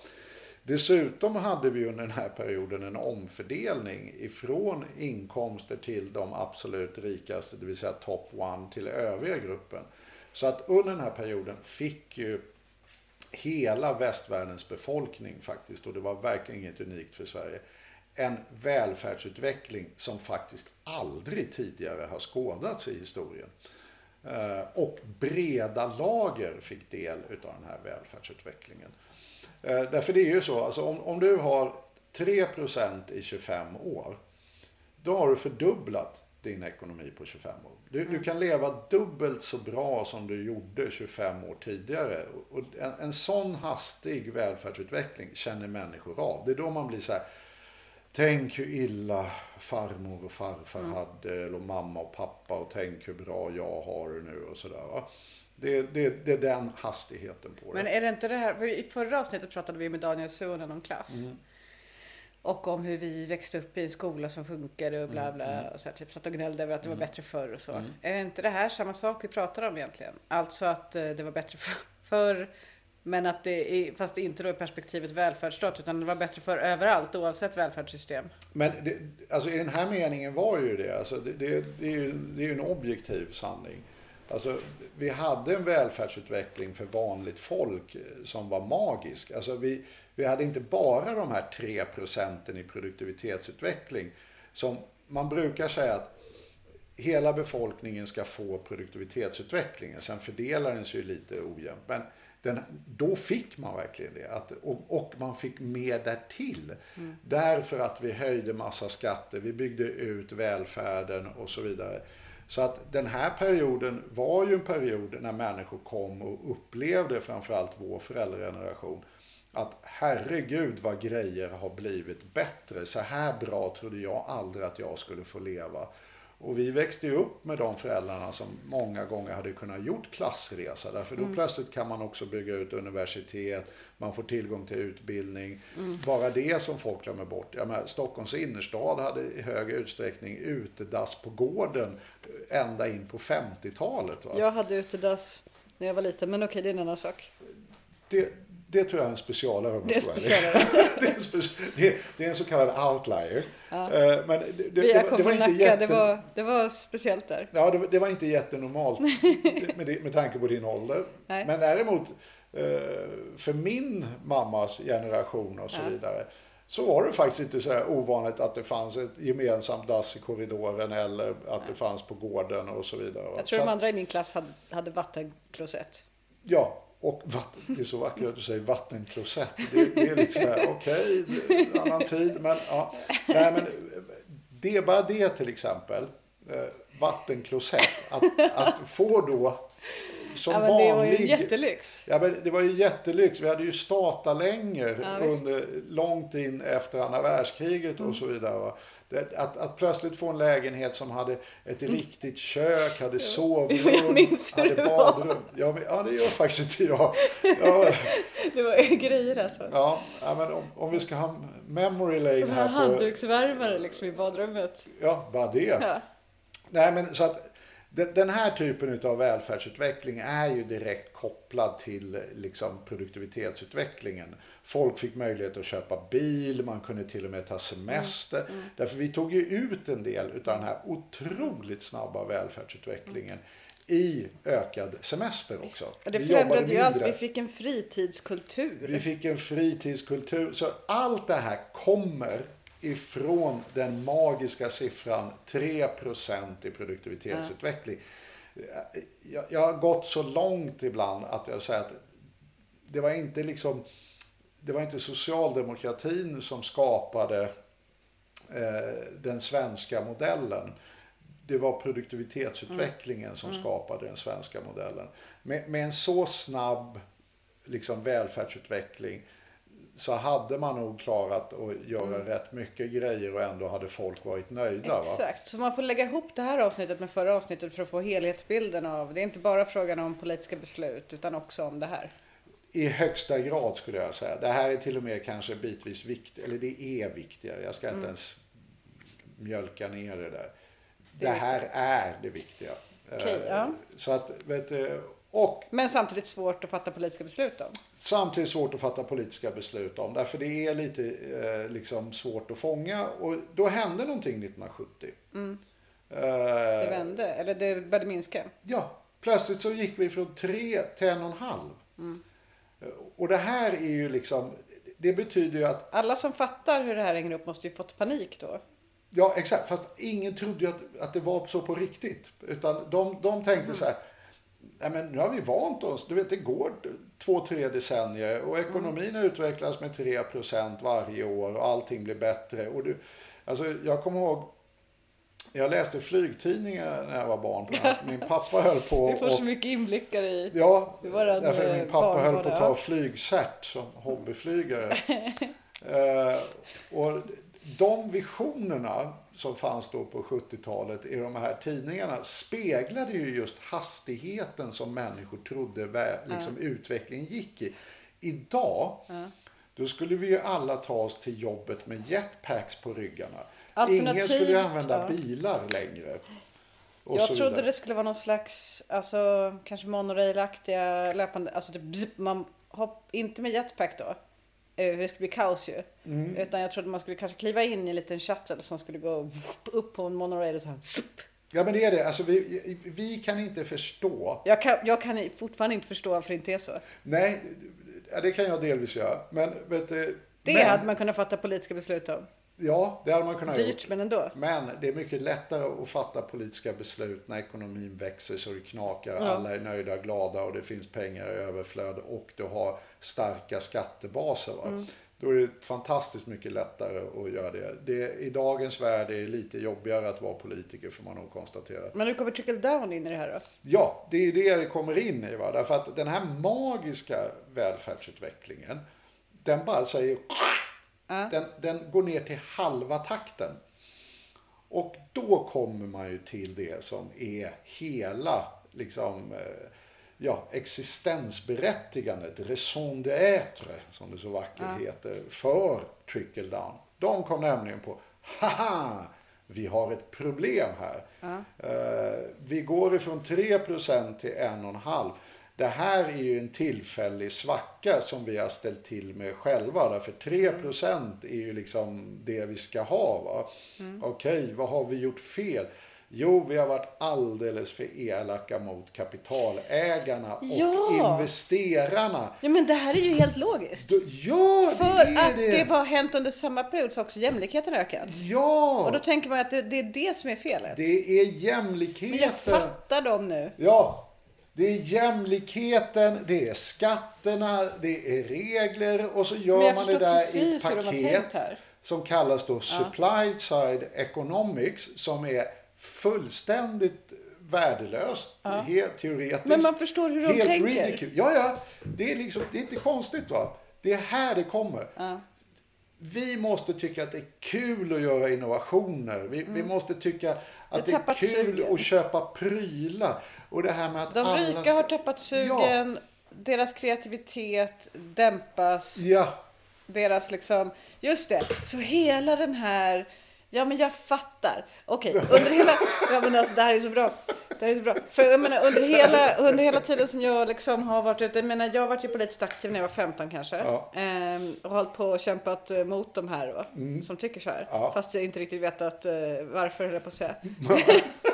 Dessutom hade vi under den här perioden en omfördelning ifrån inkomster till de absolut rikaste, det vill säga top one till övriga gruppen. Så att under den här perioden fick ju hela västvärldens befolkning faktiskt, och det var verkligen inget unikt för Sverige, en välfärdsutveckling som faktiskt aldrig tidigare har skådats i historien. Eh, Och breda lager fick del utav den här välfärdsutvecklingen. Eh, Därför det är ju så, alltså om, om du har 3% i 25 år, då har du fördubblat din ekonomi på 25 år. Du, du kan leva dubbelt så bra som du gjorde 25 år tidigare. Och en, en sån hastig välfärdsutveckling känner människor av. Det är då man blir så här, tänk hur illa farmor och farfar hade, eller mamma och pappa, och tänk hur bra jag har det nu och sådär. Det, det, det är den hastigheten på det. Men är det inte det här, för i förra avsnittet pratade vi med Daniel Suhonen om klass. Mm. Och om hur vi växte upp i en skola som funkade och Mm, bla bla. Och så här, typ, satt och gnällde över att det var bättre förr och så. Är det inte det här samma sak vi pratar om egentligen? Alltså att eh, det var bättre för- förr. Men att det är, fast det inte då i perspektivet välfärdsstat utan det var bättre för överallt oavsett välfärdssystem. Men det, alltså i den här meningen var ju det, alltså det, det, det, är ju, det är en objektiv sanning. Alltså, vi hade en välfärdsutveckling för vanligt folk eh, som var magisk. Alltså vi, vi hade inte bara de här 3 procenten i produktivitetsutveckling. Som man brukar säga att hela befolkningen ska få produktivitetsutvecklingen. Sen fördelar den sig ju lite ojämnt. Men den, då fick man verkligen det. Att, och, och man fick mer därtill. Därför att vi höjde massa skatter, vi byggde ut välfärden och så vidare. Så att den här perioden var ju en period när människor kom och upplevde, framförallt vår föräldrageneration, att herregud vad grejer har blivit bättre. Så här bra trodde jag aldrig att jag skulle få leva. Och vi växte ju upp med de föräldrarna som många gånger hade kunnat gjort klassresa. Därför då plötsligt kan man också bygga ut universitet, man får tillgång till utbildning. Bara det som folk glömmer bort. Jag menar, Stockholms innerstad hade i hög utsträckning utedass på gården ända in på 50-talet. Va? Jag hade utedass när jag var liten men okej det är en annan sak. Det, det tror jag är en specialare. Det är specialare. det, är en det, det är en så kallad outlier. Eh, Men det, det, det, var- det var inte Nacka, jätte... det, var, det var speciellt där. Ja, det, var- det var inte jättenormalt med, med tanke på din ålder. Nej. Men däremot eh, för min mammas generation och så Ja. vidare så var det faktiskt inte så ovanligt att det fanns ett gemensamt dass i korridoren eller att det fanns på gården och så vidare. Jag tror Så de att- andra i min klass hade, hade vattenklosett. Ja, och vatten, det är så vackert att du säger vattenklosett. Det, det är lite så här, okej, det är en annan tid. Men, ja. Nej, men det är bara det till exempel. Eh, vattenklosett. Att, att få då som ja, men det var ju vanlig... en jättelyx. Ja, men det var ju jättelyx. Vi hade ju statarlängor Ja, under, långt in efter andra världskriget Mm. och så vidare. Va? Att, att plötsligt få en lägenhet som hade ett riktigt kök, hade sovrum, Mm. Jag hade badrum. Ja, men, ja, det gör faktiskt inte jag. Ja, Det var grejer alltså. ja, ja, men om, om vi ska ha memory lane här här på... handduksvärmare liksom i badrummet. Ja, bara det. Ja. Nej, men så att den här typen av välfärdsutveckling är ju direkt kopplad till liksom, produktivitetsutvecklingen. Folk fick möjlighet att köpa bil, man kunde till och med ta semester. Mm. Därför vi tog ju ut en del av den här otroligt snabba välfärdsutvecklingen i ökad semester också. Och det förändrade ju allt. Vi fick en fritidskultur. Vi fick en fritidskultur. Så allt det här kommer ifrån den magiska siffran 3% i produktivitetsutveckling. Jag, jag har gått så långt ibland att jag säger att det var inte liksom det var inte socialdemokratin som skapade eh, den svenska modellen. Det var produktivitetsutvecklingen som skapade den svenska modellen. Med, med en så snabb liksom, välfärdsutveckling så hade man nog klarat att göra rätt mycket grejer och ändå hade folk varit nöjda. Va? Exakt, så man får lägga ihop det här avsnittet med förra avsnittet för att få helhetsbilden av. Det är inte bara frågan om politiska beslut utan också om det här. I högsta grad skulle jag säga. Det här är till och med kanske bitvis viktigt, eller det är viktigare. Jag ska inte Mm. ens mjölka ner det där. Det här är det viktiga. Okej, Eh, ja. Så att, vet du, och Men samtidigt svårt att fatta politiska beslut om. samtidigt svårt att fatta politiska beslut om. Därför det är lite eh, liksom svårt att fånga. Och då hände någonting 1970. Mm. Eh, Det vände, eller det började minska. Ja, plötsligt så gick vi från tre till en och en halv. Mm. Och det här är ju liksom, det betyder ju att, Alla som fattar hur det här hänger upp måste ju fått panik då. ja exakt, fast ingen trodde ju att, att det var så på riktigt. Utan de, de tänkte så här, nej men nu har vi vant oss, du vet det går två, tre decennier och ekonomin utvecklas med 3% varje år och allting blir bättre. Och du, alltså jag kommer ihåg, jag läste flygtidningar när jag var barn. Min pappa höll på Vi får och så mycket inblickar i... Ja, därför eh, min pappa höll på att ta flygcert som hobbyflygare. eh, och de visionerna som fanns då på 70-talet i de här tidningarna speglade ju just hastigheten som människor trodde liksom utvecklingen gick i. Idag, då skulle vi ju alla ta oss till jobbet med jetpacks på ryggarna. Ingen skulle ju använda ja. bilar längre. Jag trodde vidare. det skulle vara någon slags, alltså kanske monorail-aktiga löpande, alltså typ man hopp, inte med jetpack då. Eh, Det skulle bli kaos ju. Mm. Utan jag trodde man skulle kanske kliva in i en liten shuttle som skulle gå upp på en monorail och så här. Ja men det är det. Alltså, vi, vi kan inte förstå. Jag kan, jag kan fortfarande inte förstå varför det inte är så. Nej, det kan jag delvis göra. Men vet du, Det men, hade man kunnat fatta politiska beslut om. Ja, det hade man kunnat Dyrt, gjort. men ändå. Men det är mycket lättare att fatta politiska beslut när ekonomin växer så det knakar. Ja. Alla är nöjda, glada och det finns pengar i överflöd och du har starka skattebaser. Va? Mm. Då är det fantastiskt mycket lättare att göra det. det. I dagens värld är det lite jobbigare att vara politiker får man nog konstatera. Men nu kommer trickle down in i det här då. Ja, det är det det kommer in i. Va? Därför att den här magiska välfärdsutvecklingen, den bara säger... Den, den går ner till halva takten. Och då kommer man ju till det som är hela liksom, eh, ja, existensberättigandet, raison d'être, som det så vackert heter, för trickle down. De kom nämligen på, haha, vi har ett problem här. Eh, vi går ifrån 3 till 1,5. Det här är ju en tillfällig svacka som vi har ställt till med själva. Därför 3% är ju liksom det vi ska ha. Va? Okej, vad har vi gjort fel? Jo, vi har varit alldeles för elaka mot kapitalägarna och Ja! investerarna. Ja, men det här är ju helt logiskt. Ja, det För är att det har hänt under samma period så har också jämlikheten ökat. Ja, Och då tänker man att det, det är det som är felet. det är Men jag jämlikheten. fattar dem nu. Ja, det är jämlikheten, det är skatterna, det är regler och så gör man det där i ett paket som kallas då supply side economics som är fullständigt värdelöst, helt teoretiskt. Men man förstår hur de helt tänker. ridicule. Ja, ja. Det är, liksom, det är inte konstigt va. Det är här det kommer. Vi måste tycka att det är kul att göra innovationer. Vi, vi måste tycka att har det är kul sugen. att köpa prylar. Och det här med att De alla rika ska- har tappat sugen, deras kreativitet dämpas, Ja, ja. deras liksom, just det, så hela den här, ja men jag fattar, okej, under hela, ja men alltså det här är så bra, det är så bra, för jag menar under hela, under hela tiden som jag liksom har varit ute, jag menar jag har varit ju politiskt aktiv när jag var 15 kanske, Ja. ehm, och hållit på och kämpat eh, mot de här då, som tycker så här, Mm. Ja. fast jag inte riktigt vetat eh, varför höll jag på att säga.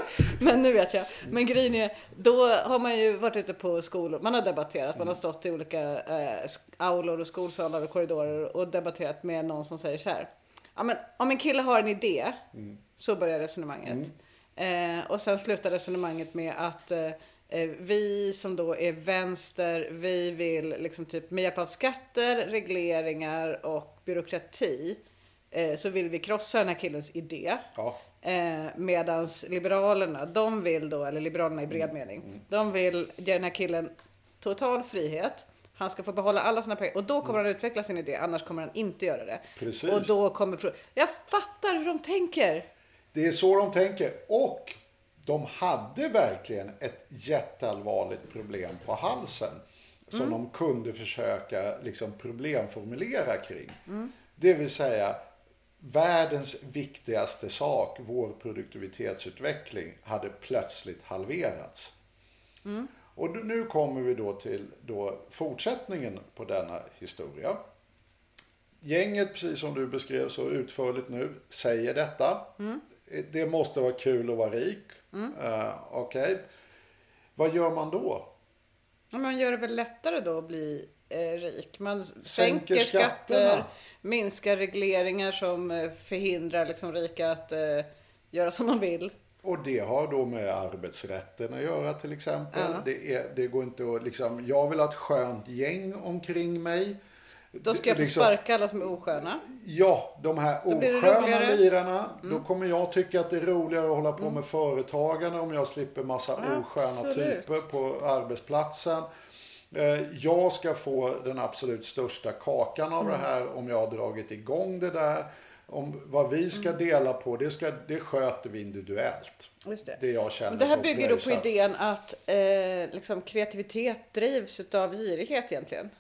Men nu vet jag. Men grejen är, då har man ju varit ute på skolor. Man har debatterat. Man har stått i olika eh, aulor och skolsalar och korridorer och debatterat med någon som säger så här. Ja, men om en kille har en idé, så börjar resonemanget. Eh, och sen slutar resonemanget med att eh, eh, vi som då är vänster, vi vill liksom typ med hjälp av skatter, regleringar och byråkrati eh, så vill vi krossa den här killens idé. ja. Eh, medans Liberalerna, de vill då, eller Liberalerna i bred Mm, mening, de vill ge den här killen total frihet. Han ska få behålla alla sina pengar och då kommer han utveckla sin idé, annars kommer han inte göra det. Mm. Precis. Och då kommer... Jag fattar hur de tänker. Det är så de tänker. Och de hade verkligen ett jätteallvarligt problem på halsen. Som Mm. de kunde försöka liksom problemformulera kring. Mm. Det vill säga världens viktigaste sak, vår produktivitetsutveckling, hade plötsligt halverats. Mm. Och nu kommer vi då till då fortsättningen på denna historia. Gänget, precis som du beskrev så utförligt nu, säger detta. Det måste vara kul att vara rik. Eh, Okej. Vad gör man då? Man gör det väl lättare då att bli eh, rik. Man Sänker sänker, skatter, skatterna. minskar regleringar som eh, förhindrar liksom rika att eh, göra som de vill. Och det har då med arbetsrätten att göra till exempel. Ja. Det, är, det går inte att liksom, jag vill ha ett skönt gäng omkring mig. Då ska jag få Liksom- sparka alla som är osköna. Ja, de här det osköna roligare. Mm. lirarna. Då kommer jag tycka att det är roligare att hålla på med företagande om jag slipper massa osköna Absolut. typer på arbetsplatsen. Eh, Jag ska få den absolut största kakan av det Mm. här om jag har dragit igång det där. Om vad vi ska Mm. dela på, det, ska, det sköter vi individuellt. Just det. Det jag känner Men det här bygger då på idén att eh, liksom kreativitet drivs av girighet egentligen.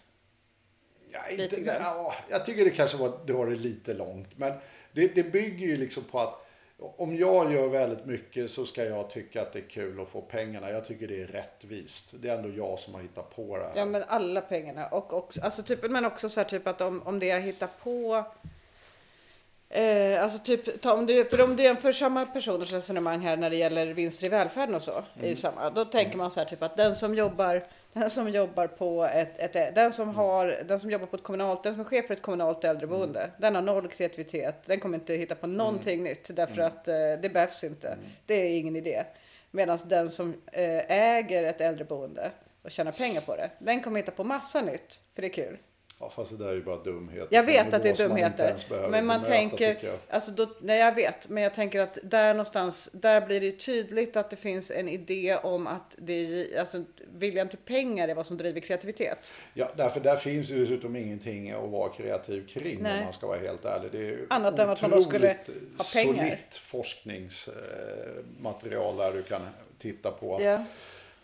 Ja, Lite inte, grann. ja, jag tycker det kanske var det lite långt. Men det, det bygger ju liksom på att om jag gör väldigt mycket så ska jag tycka att det är kul att få pengarna. Jag tycker det är rättvist. Det är ändå jag som har hittat på det här. Ja men alla pengarna och också, alltså typ, men också så här typ att om, om det jag hittar på Eh, alltså typ, ta, om du, för om du jämför samma personers resonemang här när det gäller vinster i välfärden och så, är Mm. ju samma. Då tänker man så här typ att den som jobbar, den som jobbar på ett, ett den som Mm. har, den som jobbar på ett kommunalt, den som är chef för ett kommunalt äldreboende, Mm. den har noll kreativitet, den kommer inte hitta på någonting nytt därför Mm. att eh, det behövs inte. Det är ingen idé. Medan den som eh, äger ett äldreboende och tjänar pengar på det, den kommer hitta på massa nytt, för det är kul. Ja, fast det där är ju bara dumheter. Jag vet att det är man dumheter. Men man bemöta, tänker, jag. alltså då, nej jag vet, men jag tänker att där någonstans, där blir det ju tydligt att det finns en idé om att det är, alltså viljan till pengar är vad som driver kreativitet. Ja, därför där finns ju dessutom ingenting att vara kreativ kring Nej. om man ska vara helt ärlig. Det är Annat än att man då skulle ha pengar. solitt forskningsmaterial där du kan titta på. Ja.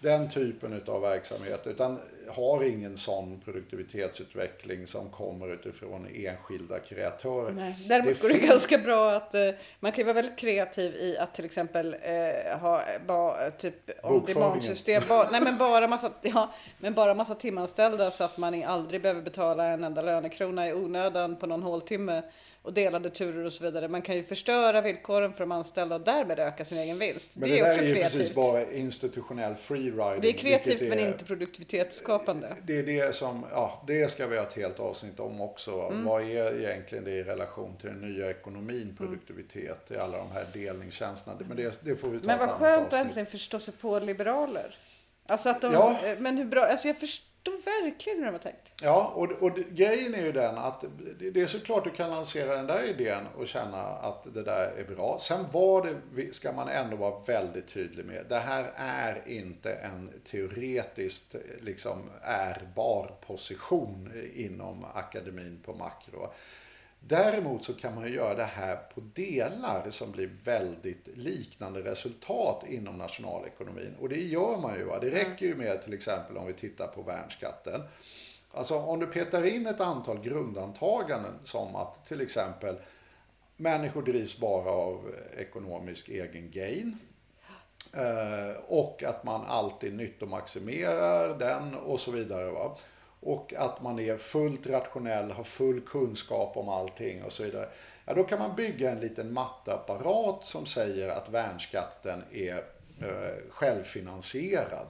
Den typen av verksamhet. Utan har ingen sån produktivitetsutveckling som kommer utifrån enskilda kreatörer. Nej. Däremot Det går det ganska bra att eh, man kan ju vara väldigt kreativ i att till exempel eh, ha ba, typ. Ba, nej men bara massa, ja, men bara massa timanställda så att man aldrig behöver betala en enda lönekrona i onödan på någon håltimme och delade turer och så vidare. Man kan ju förstöra villkoren för de anställda och därmed öka sin egen vinst. Men det, det, är också är ju kreativt. precis bara institutionell freeriding. det är kreativt vilket men är- inte produktivitetsskapande. Det är det som, ja, det ska vi ha ett helt avsnitt om också. Mm. Vad är egentligen det i relation till den nya ekonomin, produktivitet, i alla de här delningstjänsterna. Men det, det får vi ta Men vad skönt att äntligen förstå sig på liberaler. Alltså att de, Ja. eh, men hur bra, alltså jag förstår verkligen hur de har tänkt. Ja, och, och grejen är ju den att det, det är såklart du kan lansera den där idén och känna att det där är bra. Sen var det, ska man ändå vara väldigt tydlig med, det här är inte en teoretiskt liksom ärbar position inom akademin på makro. Däremot så kan man ju göra det här på delar som blir väldigt liknande resultat inom nationalekonomin. Och det gör man ju. Va? Det räcker ju med till exempel om vi tittar på värnskatten. Alltså om du petar in ett antal grundantaganden som att till exempel människor drivs bara av ekonomisk egen gain. Eh, och att man alltid nyttomaximerar den och så vidare. Va? Och att man är fullt rationell, har full kunskap om allting och så vidare. Ja, då kan man bygga en liten matteapparat som säger att värnskatten är eh, självfinansierad.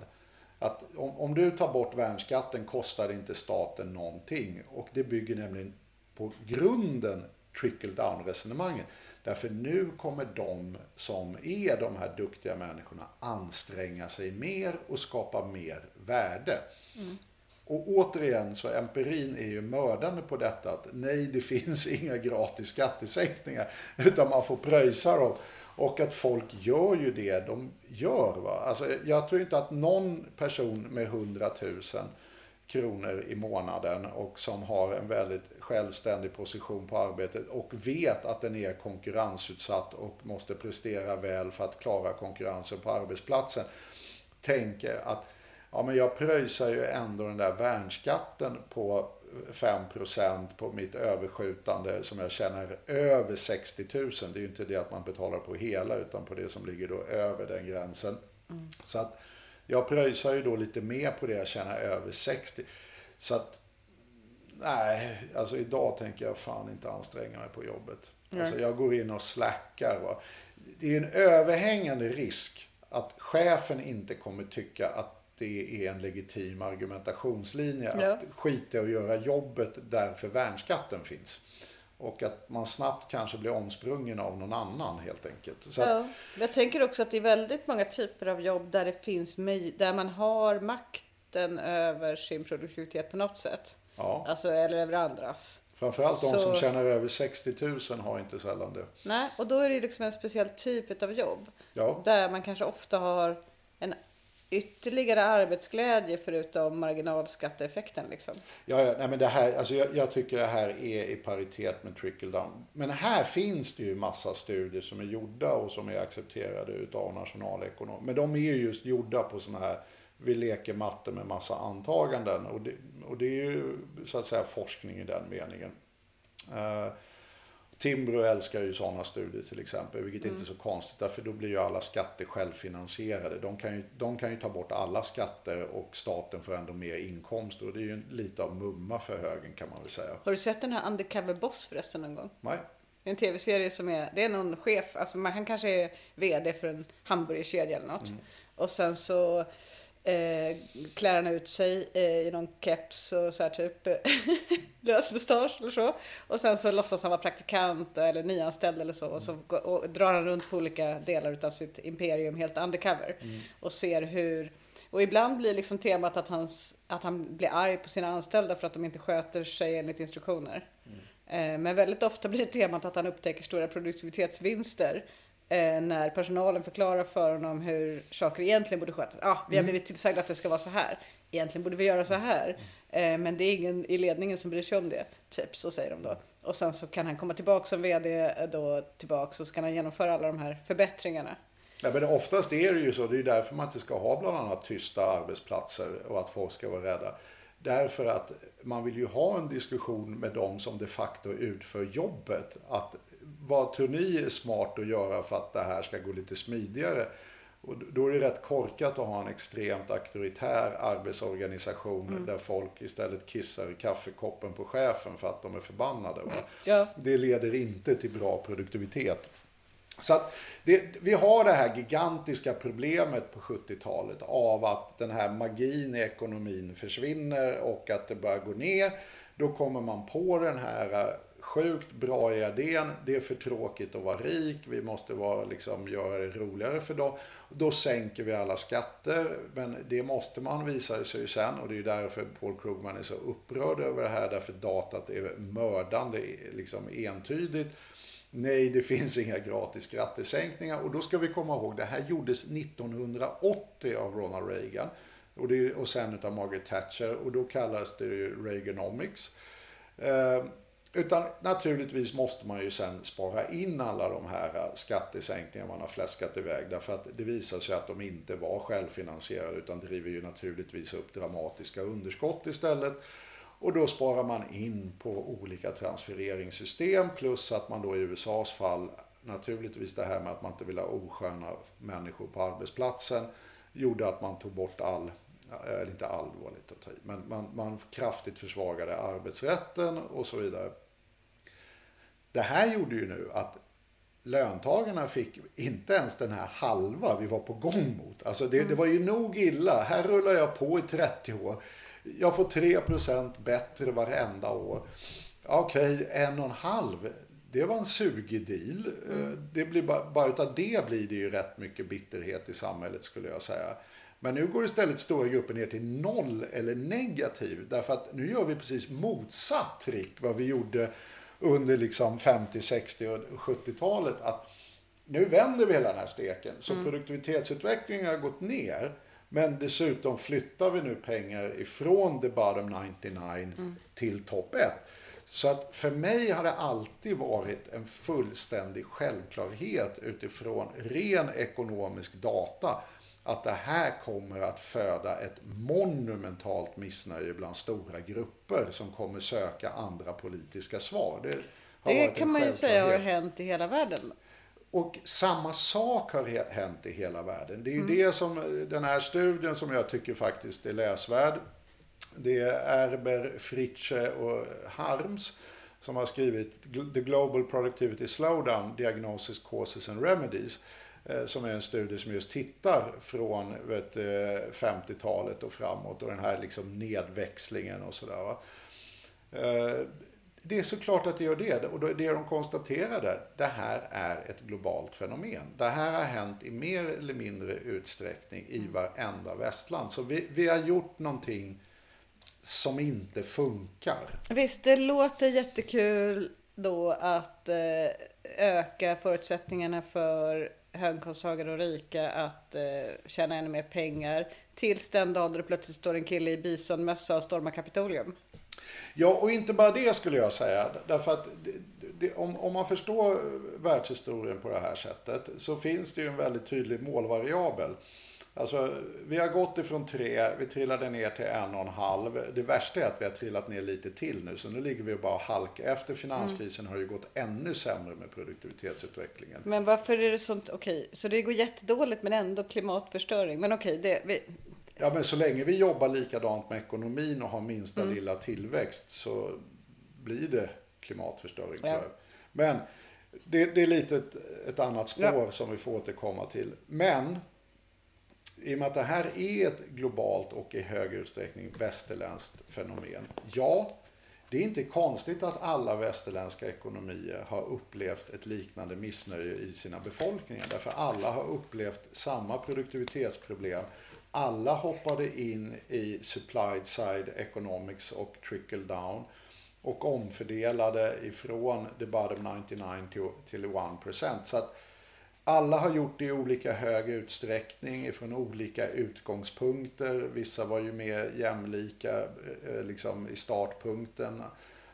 Att om, om du tar bort värnskatten kostar det inte staten någonting. Och det bygger nämligen på grunden trickle down resonemanget. Därför nu kommer de som är de här duktiga människorna anstränga sig mer och skapa mer värde. Mm. Och återigen så empirin är ju mördande på detta att nej det finns inga gratis skattesänkningar utan man får pröjsa dem. Och att folk gör ju det de gör. Va? Alltså, jag tror inte att någon person med 100 000 kronor i månaden och som har en väldigt självständig position på arbetet och vet att den är konkurrensutsatt och måste prestera väl för att klara konkurrensen på arbetsplatsen tänker att ja, men jag pröjsar ju ändå den där värnskatten på 5% på mitt överskjutande som jag tjänar över 60 000. Det är ju inte det att man betalar på hela utan på det som ligger då över den gränsen. Så att jag pröjsar ju då lite mer på det jag tjänar över 60. Så att nej, alltså idag tänker jag fan inte anstränga mig på jobbet. Alltså jag går in och slackar. Va? Det är en överhängande risk att chefen inte kommer tycka att det är en legitim argumentationslinje Ja. att skita att göra jobbet därför värnskatten finns. Och att man snabbt kanske blir omsprungen av någon annan helt enkelt. Så att, Ja. Jag tänker också att det är väldigt många typer av jobb där det finns där man har makten över sin produktivitet på något sätt. ja. Alltså, eller över andras. Framförallt de Så- som tjänar över 60 000 har inte sällan det. Nej, och då är det liksom en speciell typ av jobb. Ja. Där man kanske ofta har ytterligare arbetsglädje förutom marginalskatteeffekten. Liksom. Ja, ja nej, men det här, alltså jag, jag tycker det här är i paritet med trickle down. Men här finns det ju massa studier som är gjorda och som är accepterade utav nationalekonomer. Men de är ju just gjorda på sådana här, vi leker matte med massa antaganden. Och det, och det är ju så att säga forskning i den meningen. Uh, Timbro älskar ju sådana studier till exempel, vilket inte är så konstigt därför då blir ju alla skatter självfinansierade. De kan, ju, de kan ju ta bort alla skatter och staten får ändå mer inkomster och det är ju en- lite av mumma för högen kan man väl säga. Har du sett den här Undercover Boss förresten någon gång? Nej? En tv-serie som är, det är någon chef, alltså man, han kanske är vd för en hamburgerkedja eller något. Och sen så eh, klär han ut sig eh, i någon keps och så här typ lös mustasch eller så. Och sen så låtsas han vara praktikant eller nyanställd eller så. Och så och drar han runt på olika delar utav sitt imperium helt undercover. Och ser hur, och ibland blir liksom temat att, hans, att han blir arg på sina anställda för att de inte sköter sig enligt instruktioner. Eh, Men väldigt ofta blir temat att han upptäcker stora produktivitetsvinster eh, när personalen förklarar för honom hur saker egentligen borde skötas. Ah, vi har blivit tillsagda att det ska vara så här. Egentligen borde vi göra så här. Eh, Men det är ingen i ledningen som bryr sig om det. Typ, så säger de då. Och sen så kan han komma tillbaka som VD då tillbaka och så kan han genomföra alla de här förbättringarna. Ja, men oftast är det ju så. Det är ju därför man inte ska ha bland annat tysta arbetsplatser och att folk ska vara rädda. Därför att man vill ju ha en diskussion med dem som de facto utför jobbet. Att vad tror ni är smart att göra för att det här ska gå lite smidigare? Och då är det rätt korkat att ha en extremt auktoritär arbetsorganisation där folk istället kissar i kaffekoppen på chefen för att de är förbannade. Ja. Det leder inte till bra produktivitet. Så att det, vi har det här gigantiska problemet på 70-talet av att den här magin i ekonomin försvinner och att det börjar gå ner. Då kommer man på den här sjukt bra idén, det är för tråkigt att vara rik, vi måste vara, liksom, göra det roligare för dem. Då sänker vi alla skatter, men det måste man visa sig ju sen och det är ju därför Paul Krugman är så upprörd över det här, därför datat är mördande, liksom entydigt. Nej, det finns inga gratis skattesänkningar. Och då ska vi komma ihåg, det här gjordes 1980 av Ronald Reagan. Och, det, och sen av Margaret Thatcher. Och då kallades det Reaganomics. Eh, utan naturligtvis måste man ju sen spara in alla de här skattesänkningar man har fläskat iväg. Därför att det visar sig att de inte var självfinansierade utan driver ju naturligtvis upp dramatiska underskott istället. Och då sparar man in på olika transfereringssystem plus att man då i USAs fall naturligtvis det här med att man inte vill ha osköna människor på arbetsplatsen gjorde att man tog bort all, eller inte all var lite att ta i, men man, man kraftigt försvagade arbetsrätten och så vidare. Det här gjorde ju nu att löntagarna fick inte ens den här halva vi var på gång mot. Alltså det, det var ju nog illa. Här rullar jag på i 30 år. Jag får 3% bättre varenda år. Okej, okay, en och en halv. Det var en sugig deal. Mm. Det blir bara, bara utav det blir det ju rätt mycket bitterhet i samhället skulle jag säga. Men nu går istället stora grupper ner till noll eller negativ. Därför att nu gör vi precis motsatt trick vad vi gjorde under liksom 50, 60 och 70-talet. Att nu vänder vi hela den här steken. Så mm. produktivitetsutvecklingen har gått ner. Men dessutom flyttar vi nu pengar ifrån the bottom 99 mm. till topp 1. Så att för mig har det alltid varit en fullständig självklarhet utifrån ren ekonomisk data att det här kommer att föda ett monumentalt missnöje bland stora grupper som kommer söka andra politiska svar. Det, det kan man ju säga har hänt i hela världen. Och samma sak har hänt i hela världen. Det är ju mm. det som den här studien som jag tycker faktiskt är läsvärd. Det är Erber, Fritsche och Harms som har skrivit The Global Productivity Slowdown, Diagnosis, Causes and Remedies. Eh, som är en studie som just tittar från 50-talet och framåt och den här liksom nedväxlingen och sådär. Eh, det är såklart att det gör det. Och det de konstaterade, det här är ett globalt fenomen. Det här har hänt i mer eller mindre utsträckning i varenda västland. Så vi, vi har gjort någonting som inte funkar. Visst, det låter jättekul då att eh, öka förutsättningarna för höginkomsttagare och rika att eh, tjäna ännu mer pengar. Tills den dagen då det plötsligt står en kille i bisonmössa och stormar Kapitolium. Ja, och inte bara det skulle jag säga. Därför att det, det, om, om man förstår världshistorien på det här sättet så finns det ju en väldigt tydlig målvariabel. Alltså, vi har gått ifrån tre, vi trillade ner till en och en halv. Det värsta är att vi har trillat ner lite till nu, så nu ligger vi bara halka. Efter finanskrisen mm. har det gått ännu sämre med produktivitetsutvecklingen. Men varför är det sånt, okej, okay, så det går jättedåligt men ändå klimatförstöring. Men okej, okay, det, Ja, men så länge vi jobbar likadant med ekonomin och har minsta mm. lilla tillväxt så blir det klimatförstöring. Ja. Men det, det, är lite ett, ett annat spår ja. som vi får återkomma till. Men i och med att det här är ett globalt och i hög utsträckning västerländskt fenomen. Ja, det är inte konstigt att alla västerländska ekonomier har upplevt ett liknande missnöje i sina befolkningar. Därför alla har upplevt samma produktivitetsproblem alla hoppade in i supplied side economics och trickle down och omfördelade ifrån the bottom 99 till, till 1%. Så att alla har gjort det i olika hög utsträckning ifrån olika utgångspunkter. Vissa var ju mer jämlika eh, eh, liksom i startpunkten.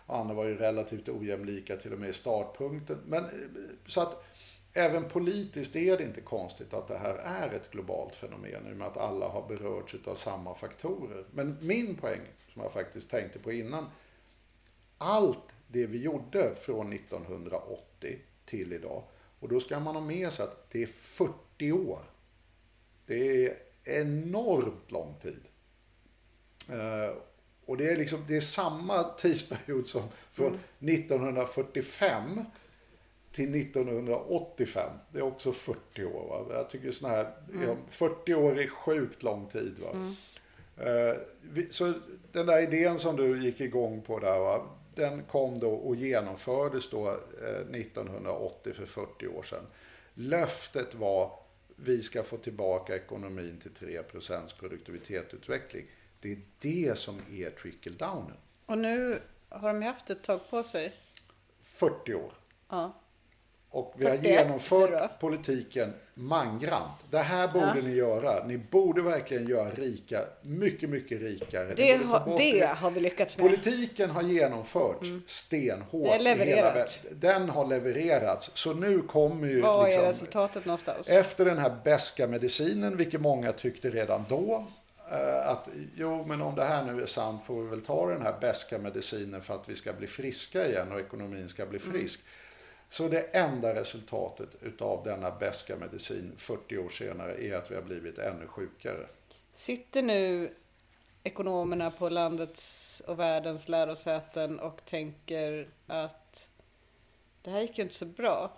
Andra var ju relativt ojämlika till och med i startpunkten. Men, eh, så att Även politiskt är det inte konstigt att det här är ett globalt fenomen i och med att alla har berörts av samma faktorer. Men min poäng, som jag faktiskt tänkte på innan, allt det vi gjorde från 1980 till idag, och då ska man ha med sig att det är 40 år. Det är enormt lång tid. Eh, och det är, liksom, det är samma tidsperiod som från mm. 1945 till 1985. Det är också 40 år. Va? Jag tycker sån här, mm. 40 år är sjukt lång tid. Va? Mm. Uh, så den där idén som du gick igång på där, va? Den kom då och genomfördes då eh, 1980 för 40 år sedan. Löftet var vi ska få tillbaka ekonomin till 3% produktivitetsutveckling. Det är det som är trickle downen. Och nu har de haft ett tag på sig. 40 år. Ja. Och vi har 41 nu då. genomfört politiken mangrant. Det här borde Ja. ni göra. Ni borde verkligen göra rika, mycket, mycket rikare. Det, bort det har vi lyckats med. Politiken har genomförts stenhårt. Det är hela Den har levererats. Så nu kommer ju Vad är liksom, resultatet någonstans? efter den här beska medicinen, vilket många tyckte redan då, eh, att jo, men om det här nu är sant får vi väl ta den här beska medicinen för att vi ska bli friska igen och ekonomin ska bli frisk. Så det enda resultatet utav denna beska medicin 40 år senare är att vi har blivit ännu sjukare. Sitter nu ekonomerna på landets och världens lärosäten och tänker att det här gick ju inte så bra.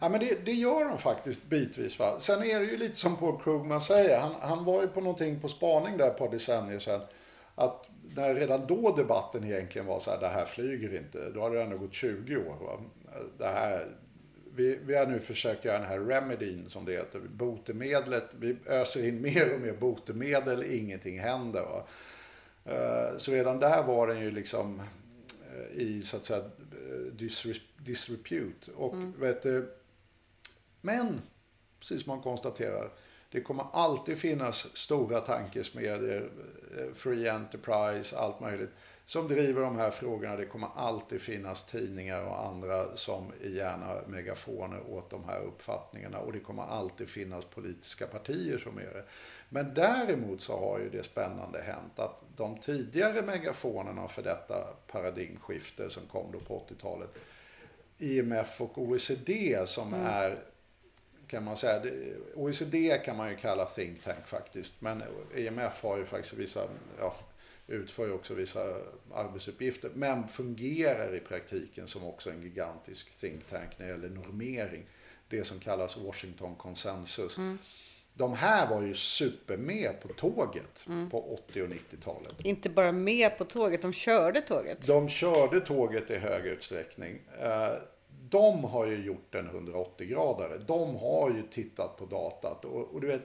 Ja, men det, det gör de faktiskt bitvis. Va? Sen är det ju lite som Paul Krugman säger. Han, han var ju på någonting på spaning där ett par decennier sedan. Att när redan då debatten egentligen var så här, det här flyger inte. Då hade det ändå gått 20 år. Va? Det här, vi, vi har nu försökt göra den här remedin som det heter. Botemedlet. Vi öser in mer och mer botemedel. Ingenting händer. Va? Eh, Så redan där var den ju liksom eh, i så att säga disre- disrepute. Och vet du, men, precis som man konstaterar, det kommer alltid finnas stora tankesmedjor, eh, free enterprise, allt möjligt, som driver de här frågorna. Det kommer alltid finnas tidningar och andra som är gärna megafoner åt de här uppfattningarna. Och det kommer alltid finnas politiska partier som är det. Men däremot så har ju det spännande hänt att de tidigare megafonerna för detta paradigmskifte som kom då på 80-talet, IMF och OECD som är kan man säga. OECD kan man ju kalla think tank faktiskt. Men IMF har ju faktiskt vissa, ja, utför ju också vissa arbetsuppgifter. Men fungerar i praktiken som också en gigantisk think tank när det gäller normering. Det som kallas Washington konsensus. De här var ju supermed på tåget på 80 och 90-talet. Inte bara med på tåget, de körde tåget. De körde tåget i hög utsträckning. De har ju gjort en 180-gradare. De har ju tittat på datat. Och, och du vet,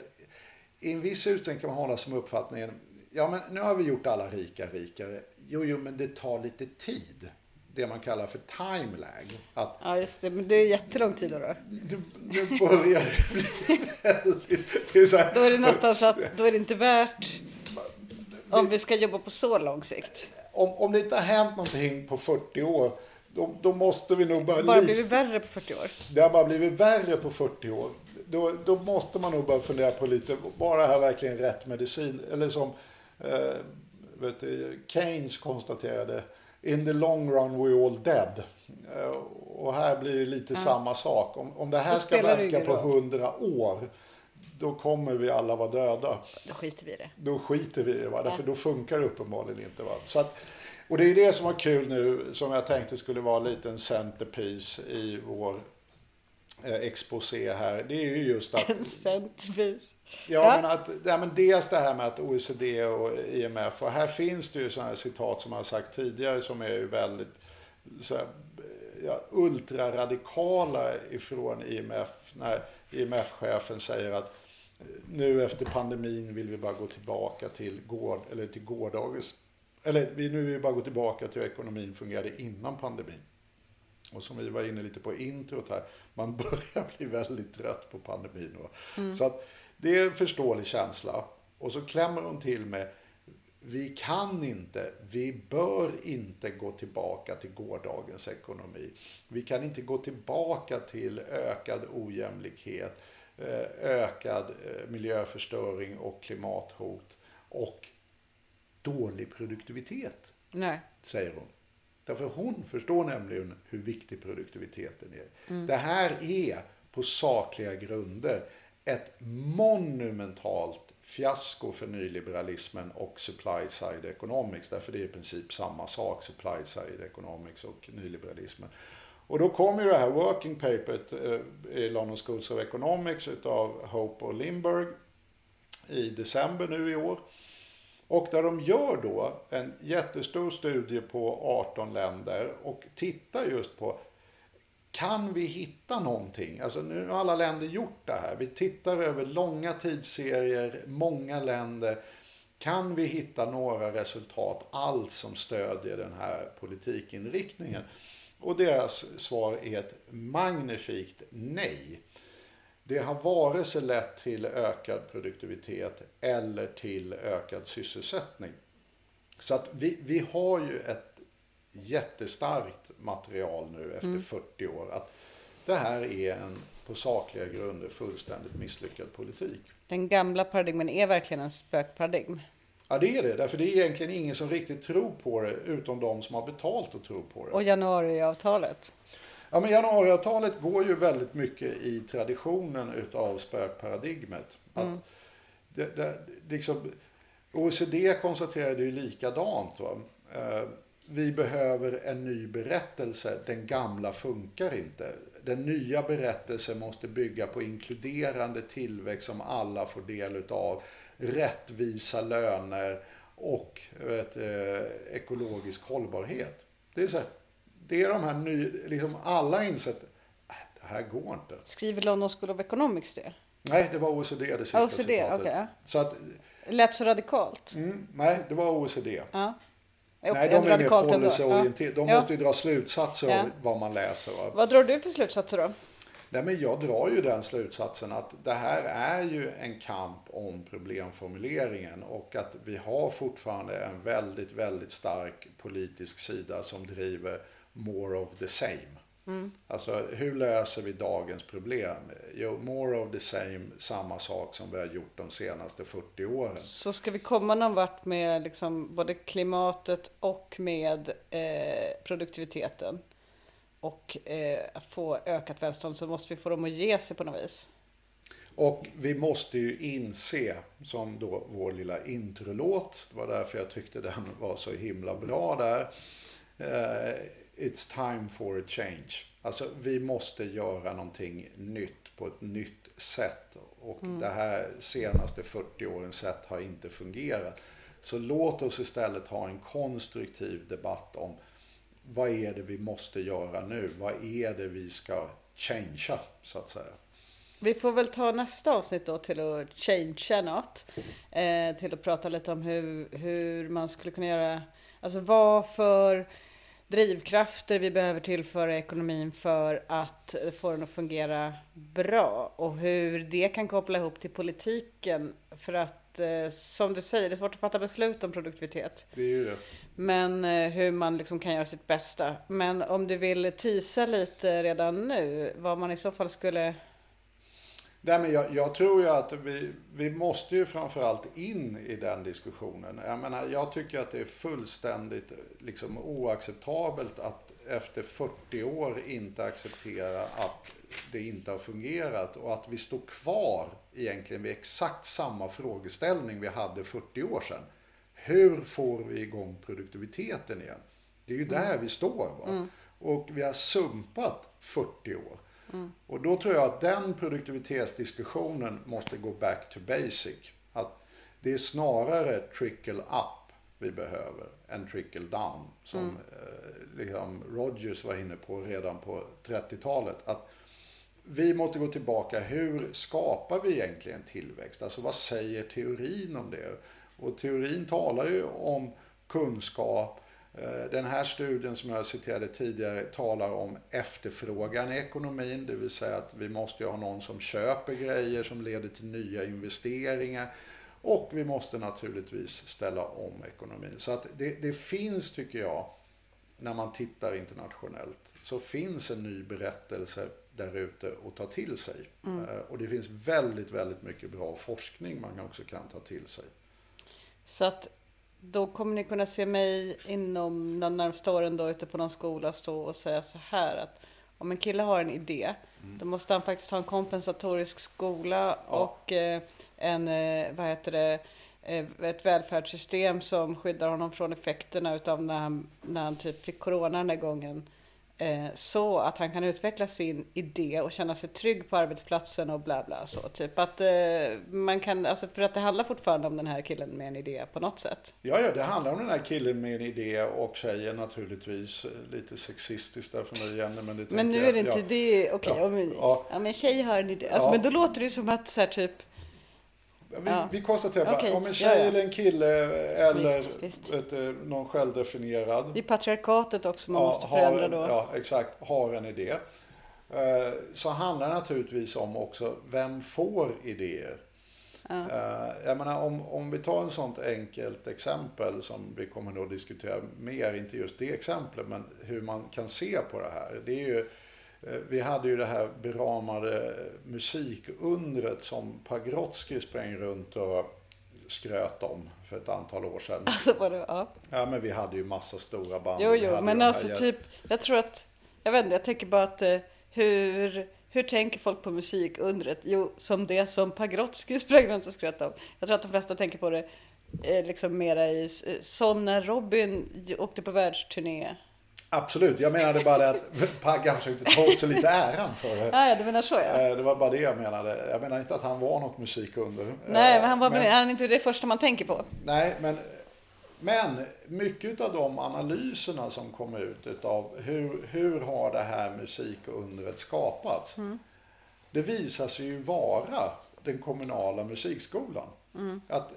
i en viss utsträckning kan man hålla som uppfattningen, ja men nu har vi gjort alla rika rikare. Jo, jo, men det tar lite tid. Det man kallar för time lag. Att Ja, just det. Men det är jättelång tid då. du, nu börjar det bli väldigt... Det är så här, Då är det nästan så att då är det inte värt om vi ska jobba på så lång sikt. om, om det inte har hänt någonting på 40 år, då, då måste vi nog börja Bara lite- blivit värre på 40 år. Det har bara blivit värre på 40 år. Då, då måste man nog börja fundera på lite, var det här verkligen rätt medicin? Eller som eh, vet du, Keynes konstaterade, in the long run we're all dead. Eh, och här blir det lite samma sak. Om, om det här Då ska det verka på roll. 100 år, då kommer vi alla vara döda Då skiter vi i det. då skiter vi i det. Va? Därför då funkar det uppenbarligen inte. Va? Så att, och det är det som var kul nu, som jag tänkte skulle vara en liten centerpiece i vår eh, exposé här. Det är ju just att, En centvis. ja, Ja. Men att ja, men dels det här med att OECD och IMF, och här finns det ju sådana här citat som jag har sagt tidigare som är ju väldigt så här, ja, ultraradikala ifrån IMF. När IMF-chefen säger att nu efter pandemin vill vi bara gå tillbaka till, gård, eller till gårdagens... Eller vi, nu vill vi bara gå tillbaka till hur ekonomin fungerade innan pandemin. Och som vi var inne lite på introt här, man börjar bli väldigt trött på pandemin. Va? Så att det är en förståelig känsla. Och så klämmer hon till med, vi kan inte, vi bör inte gå tillbaka till gårdagens ekonomi. Vi kan inte gå tillbaka till ökad ojämlikhet, eh, ökad eh, miljöförstöring och klimathot och dålig produktivitet Nej. säger hon. Därför hon förstår nämligen hur viktig produktiviteten är. Det här är på sakliga grunder ett monumentalt fiasko för nyliberalismen och supply side economics. Därför det är i princip samma sak, supply side economics och nyliberalismen. Och då kom ju det här working papert eh, i London Schools of Economics utav Hope och Lindberg i december nu i år. Och där de gör då en jättestor studie på 18 länder och tittar just på kan vi hitta någonting? Alltså nu har alla länder gjort det här. Vi tittar över långa tidsserier, många länder. Kan vi hitta några resultat alls som stödjer den här politikinriktningen? Och deras svar är ett magnifikt nej. Det har vare sig lett till ökad produktivitet eller till ökad sysselsättning. Så att vi, vi har ju ett jättestarkt material nu efter 40 år. Att det här är en på sakliga grunder fullständigt misslyckad politik. Den gamla paradigmen är verkligen en spökparadigm. Ja, det är det. Därför det är egentligen ingen som riktigt tror på det, utom de som har betalt att tro på det. Och januariavtalet. Ja, men januariavtalet går ju väldigt mycket i traditionen utav spökparadigmet. Att det, det, liksom, OECD konstaterade ju likadant. Va? Eh, vi behöver en ny berättelse, den gamla funkar inte. Den nya berättelsen måste bygga på inkluderande tillväxt som alla får del utav, rättvisa löner och vet, eh, ekologisk hållbarhet. Det är, så här, det är de här nya, liksom alla insett, "Äh, det här går inte. Skriver London School of Economics det? Nej, det var OECD det sista OECD, citatet. ja. Så att, Lät så radikalt. mm, nej, det var OECD. Ja. Nej, de är mer policyorienterade. De Ja. måste ju dra slutsatser Ja. av vad man läser. Va? Vad drar du för slutsatser då? Nej, men jag drar ju den slutsatsen att det här är ju en kamp om problemformuleringen och att vi har fortfarande en väldigt, väldigt stark politisk sida som driver more of the same. Alltså hur löser vi dagens problem? Jo, more of the same, samma sak som vi har gjort de senaste 40 åren. Så ska vi komma någon vart med liksom både klimatet och med eh, produktiviteten och eh, få ökat välstånd så måste vi få dem att ge sig på något vis. Och vi måste ju inse, som då vår lilla introlåt, det var därför jag tyckte den var så himla bra där. Eh, It's time for a change. Alltså vi måste göra någonting nytt på ett nytt sätt. Och det här senaste 40 årens sätt har inte fungerat. Så låt oss istället ha en konstruktiv debatt om vad är det vi måste göra nu? Vad är det vi ska changea, så att säga. Vi får väl ta nästa avsnitt då till att changea något. Eh, till att prata lite om hur, hur man skulle kunna göra, alltså vad för drivkrafter vi behöver tillföra ekonomin för att få den att fungera bra. Och hur det kan koppla ihop till politiken. För att eh, som du säger, det är svårt att fatta beslut om produktivitet. Det är ju det. Men eh, hur man liksom kan göra sitt bästa. Men om du vill tisa lite redan nu, vad man i så fall skulle Nej, men jag, jag tror ju att vi, vi måste ju framförallt in i den diskussionen. Jag menar, jag tycker att det är fullständigt liksom, oacceptabelt att efter 40 år inte acceptera att det inte har fungerat och att vi står kvar egentligen vid exakt samma frågeställning vi hade 40 år sedan. Hur får vi igång produktiviteten igen? Det är ju där vi står. Va? Och vi har sumpat 40 år. Och då tror jag att den produktivitetsdiskussionen måste gå back to basic. Att det är snarare trickle up vi behöver än trickle down. Som eh, liksom Rogers var inne på redan på 30-talet. Att vi måste gå tillbaka. Hur skapar vi egentligen tillväxt? Alltså vad säger teorin om det? Och teorin talar ju om kunskap. Eh, Den här studien som jag citerade tidigare talar om efterfrågan i ekonomin, det vill säga att vi måste ju ha någon som köper grejer som leder till nya investeringar. Och vi måste naturligtvis ställa om ekonomin. Så att det, det finns, tycker jag, när man tittar internationellt, så finns en ny berättelse där ute att ta till sig. Eh, Och det finns väldigt, väldigt mycket bra forskning man också kan ta till sig. Så att då kommer ni kunna se mig inom de närmsta åren då ute på någon skola stå och säga så här att om en kille har en idé, då måste han faktiskt ha en kompensatorisk skola Ja. och eh, en, eh, vad heter det, eh, ett välfärdssystem som skyddar honom från effekterna utav när han, när han typ fick corona den där gången. Eh, så att han kan utveckla sin idé och känna sig trygg på arbetsplatsen och bla bla så. Typ att eh, man kan, alltså för att det handlar fortfarande om den här killen med en idé på något sätt. Ja, ja, det handlar om den här killen med en idé och tjejen naturligtvis. eh, Lite sexistiskt där för mig igen. Men, det Men nu är det inte ja. det, okej, Ja, om, ja. ja. men tjej har en idé. Alltså, Ja. Men då låter det som att så här typ, Vi, Ja. vi konstaterar bara, Okej, om en ja, tjej ja. eller en kille eller Visst, visst. Du, någon självdefinierad. är patriarkatet också man ja, måste förändra en, då. Ja, exakt. Har en idé. Eh, Så handlar det naturligtvis om också, vem får idéer? Eh, Jag menar, om, om vi tar en sånt enkelt exempel som vi kommer då diskutera mer, inte just det exemplet, men hur man kan se på det här. Det är ju, vi hade ju det här beramade musikundret som Pagrotsky sprang runt och skröt om för ett antal år sedan. Alltså, vad det, ja. Ja, men vi hade ju massa stora band. Jo, jo, men här alltså jä- typ, jag tror att, jag vet inte, jag tänker bara att eh, hur, hur tänker folk på musikundret? Jo, som det som Pagrotsky sprang runt och skröt om. Jag tror att de flesta tänker på det eh, liksom mera i, eh, som när Robin åkte på världsturné. Absolut, jag menade bara det att Paggan försökte ta åt sig lite äran för det. Ja, du menar så ja. Eh, Det var bara det jag menade. Jag menar inte att han var något musikunder. Nej, Eh, men han var men, han är inte det första man tänker på. Nej, men, men mycket av de analyserna som kom ut utav hur, hur har det här musikundret skapats? Det visar sig ju vara den kommunala musikskolan. Att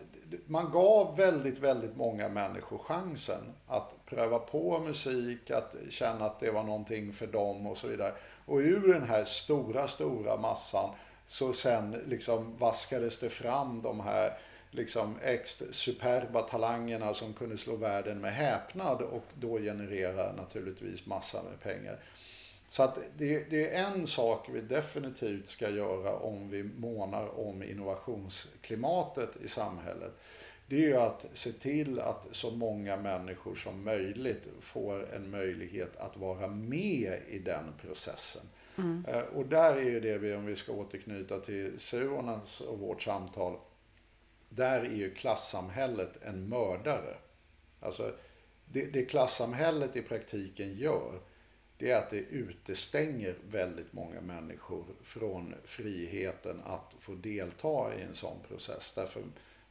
man gav väldigt, väldigt många människor chansen att pröva på musik, att känna att det var någonting för dem och så vidare. Och ur den här stora, stora massan så sen liksom vaskades det fram de här liksom superba talangerna som kunde slå världen med häpnad och då generera naturligtvis massa med pengar. Så att det, det är en sak vi definitivt ska göra om vi månar om innovationsklimatet i samhället. Det är ju att se till att så många människor som möjligt får en möjlighet att vara med i den processen. Eh, Och där är ju det vi, om vi ska återknyta till Suonens och vårt samtal, där är ju klassamhället en mördare. Alltså, det, det klassamhället i praktiken gör, det är att det utestänger väldigt många människor från friheten att få delta i en sån process. Därför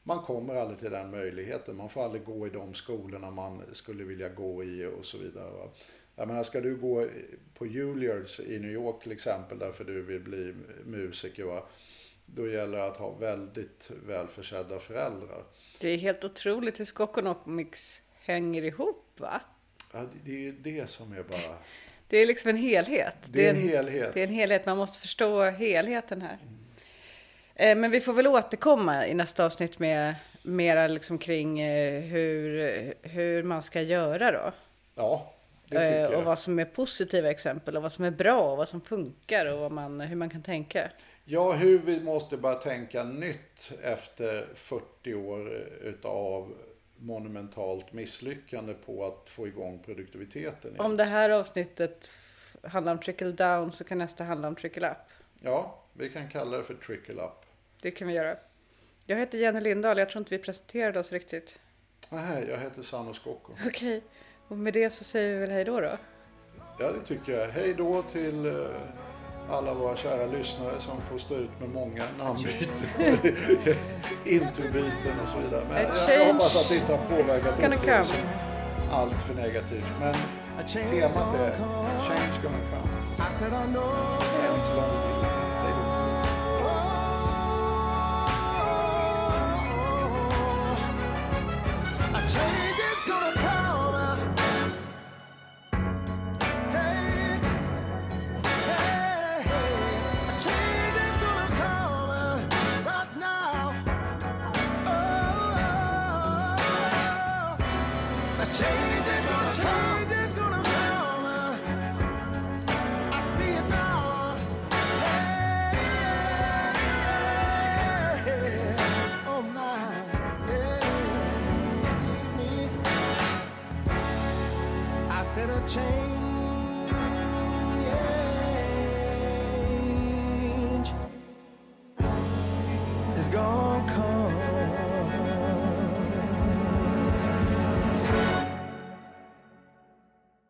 man kommer aldrig till den möjligheten. Man får aldrig gå i de skolorna man skulle vilja gå i och så vidare. Va? Jag menar, ska du gå på Juilliards i New York till exempel därför du vill bli musiker, va? då gäller det att ha väldigt välförsedda föräldrar. Det är helt otroligt hur Skokonomics hänger ihop va? Ja, det- det är ju det som är bara... Det är liksom en helhet. Det är en helhet. Det är en helhet. Man måste förstå helheten här. Eh, Men vi får väl återkomma i nästa avsnitt med mera liksom kring eh, hur, hur man ska göra då. Ja, det tycker Eh, Och jag. vad som är positiva exempel och vad som är bra och vad som funkar och man, hur man kan tänka. Ja, hur vi måste bara tänka nytt efter 40 år utav monumentalt misslyckande på att få igång produktiviteten. igen. Om det här avsnittet handlar om trickle down så kan nästa handla om trickle up. Ja, vi kan kalla det för trickle up. Det kan vi göra. Jag heter Jenny Lindahl. Jag tror inte vi presenterade oss riktigt. Nej, jag heter Sano Skocko. Okej, och med det så säger vi väl hej då då. Ja, det tycker jag. Hej då till eh, alla våra kära lyssnare som får stå ut med många namnbyten, introbyten och så vidare. Men jag, hoppas att det inte har påverkat upplevelsen allt för negativt. Men temat är. Change gonna come. I said I know. Än så lång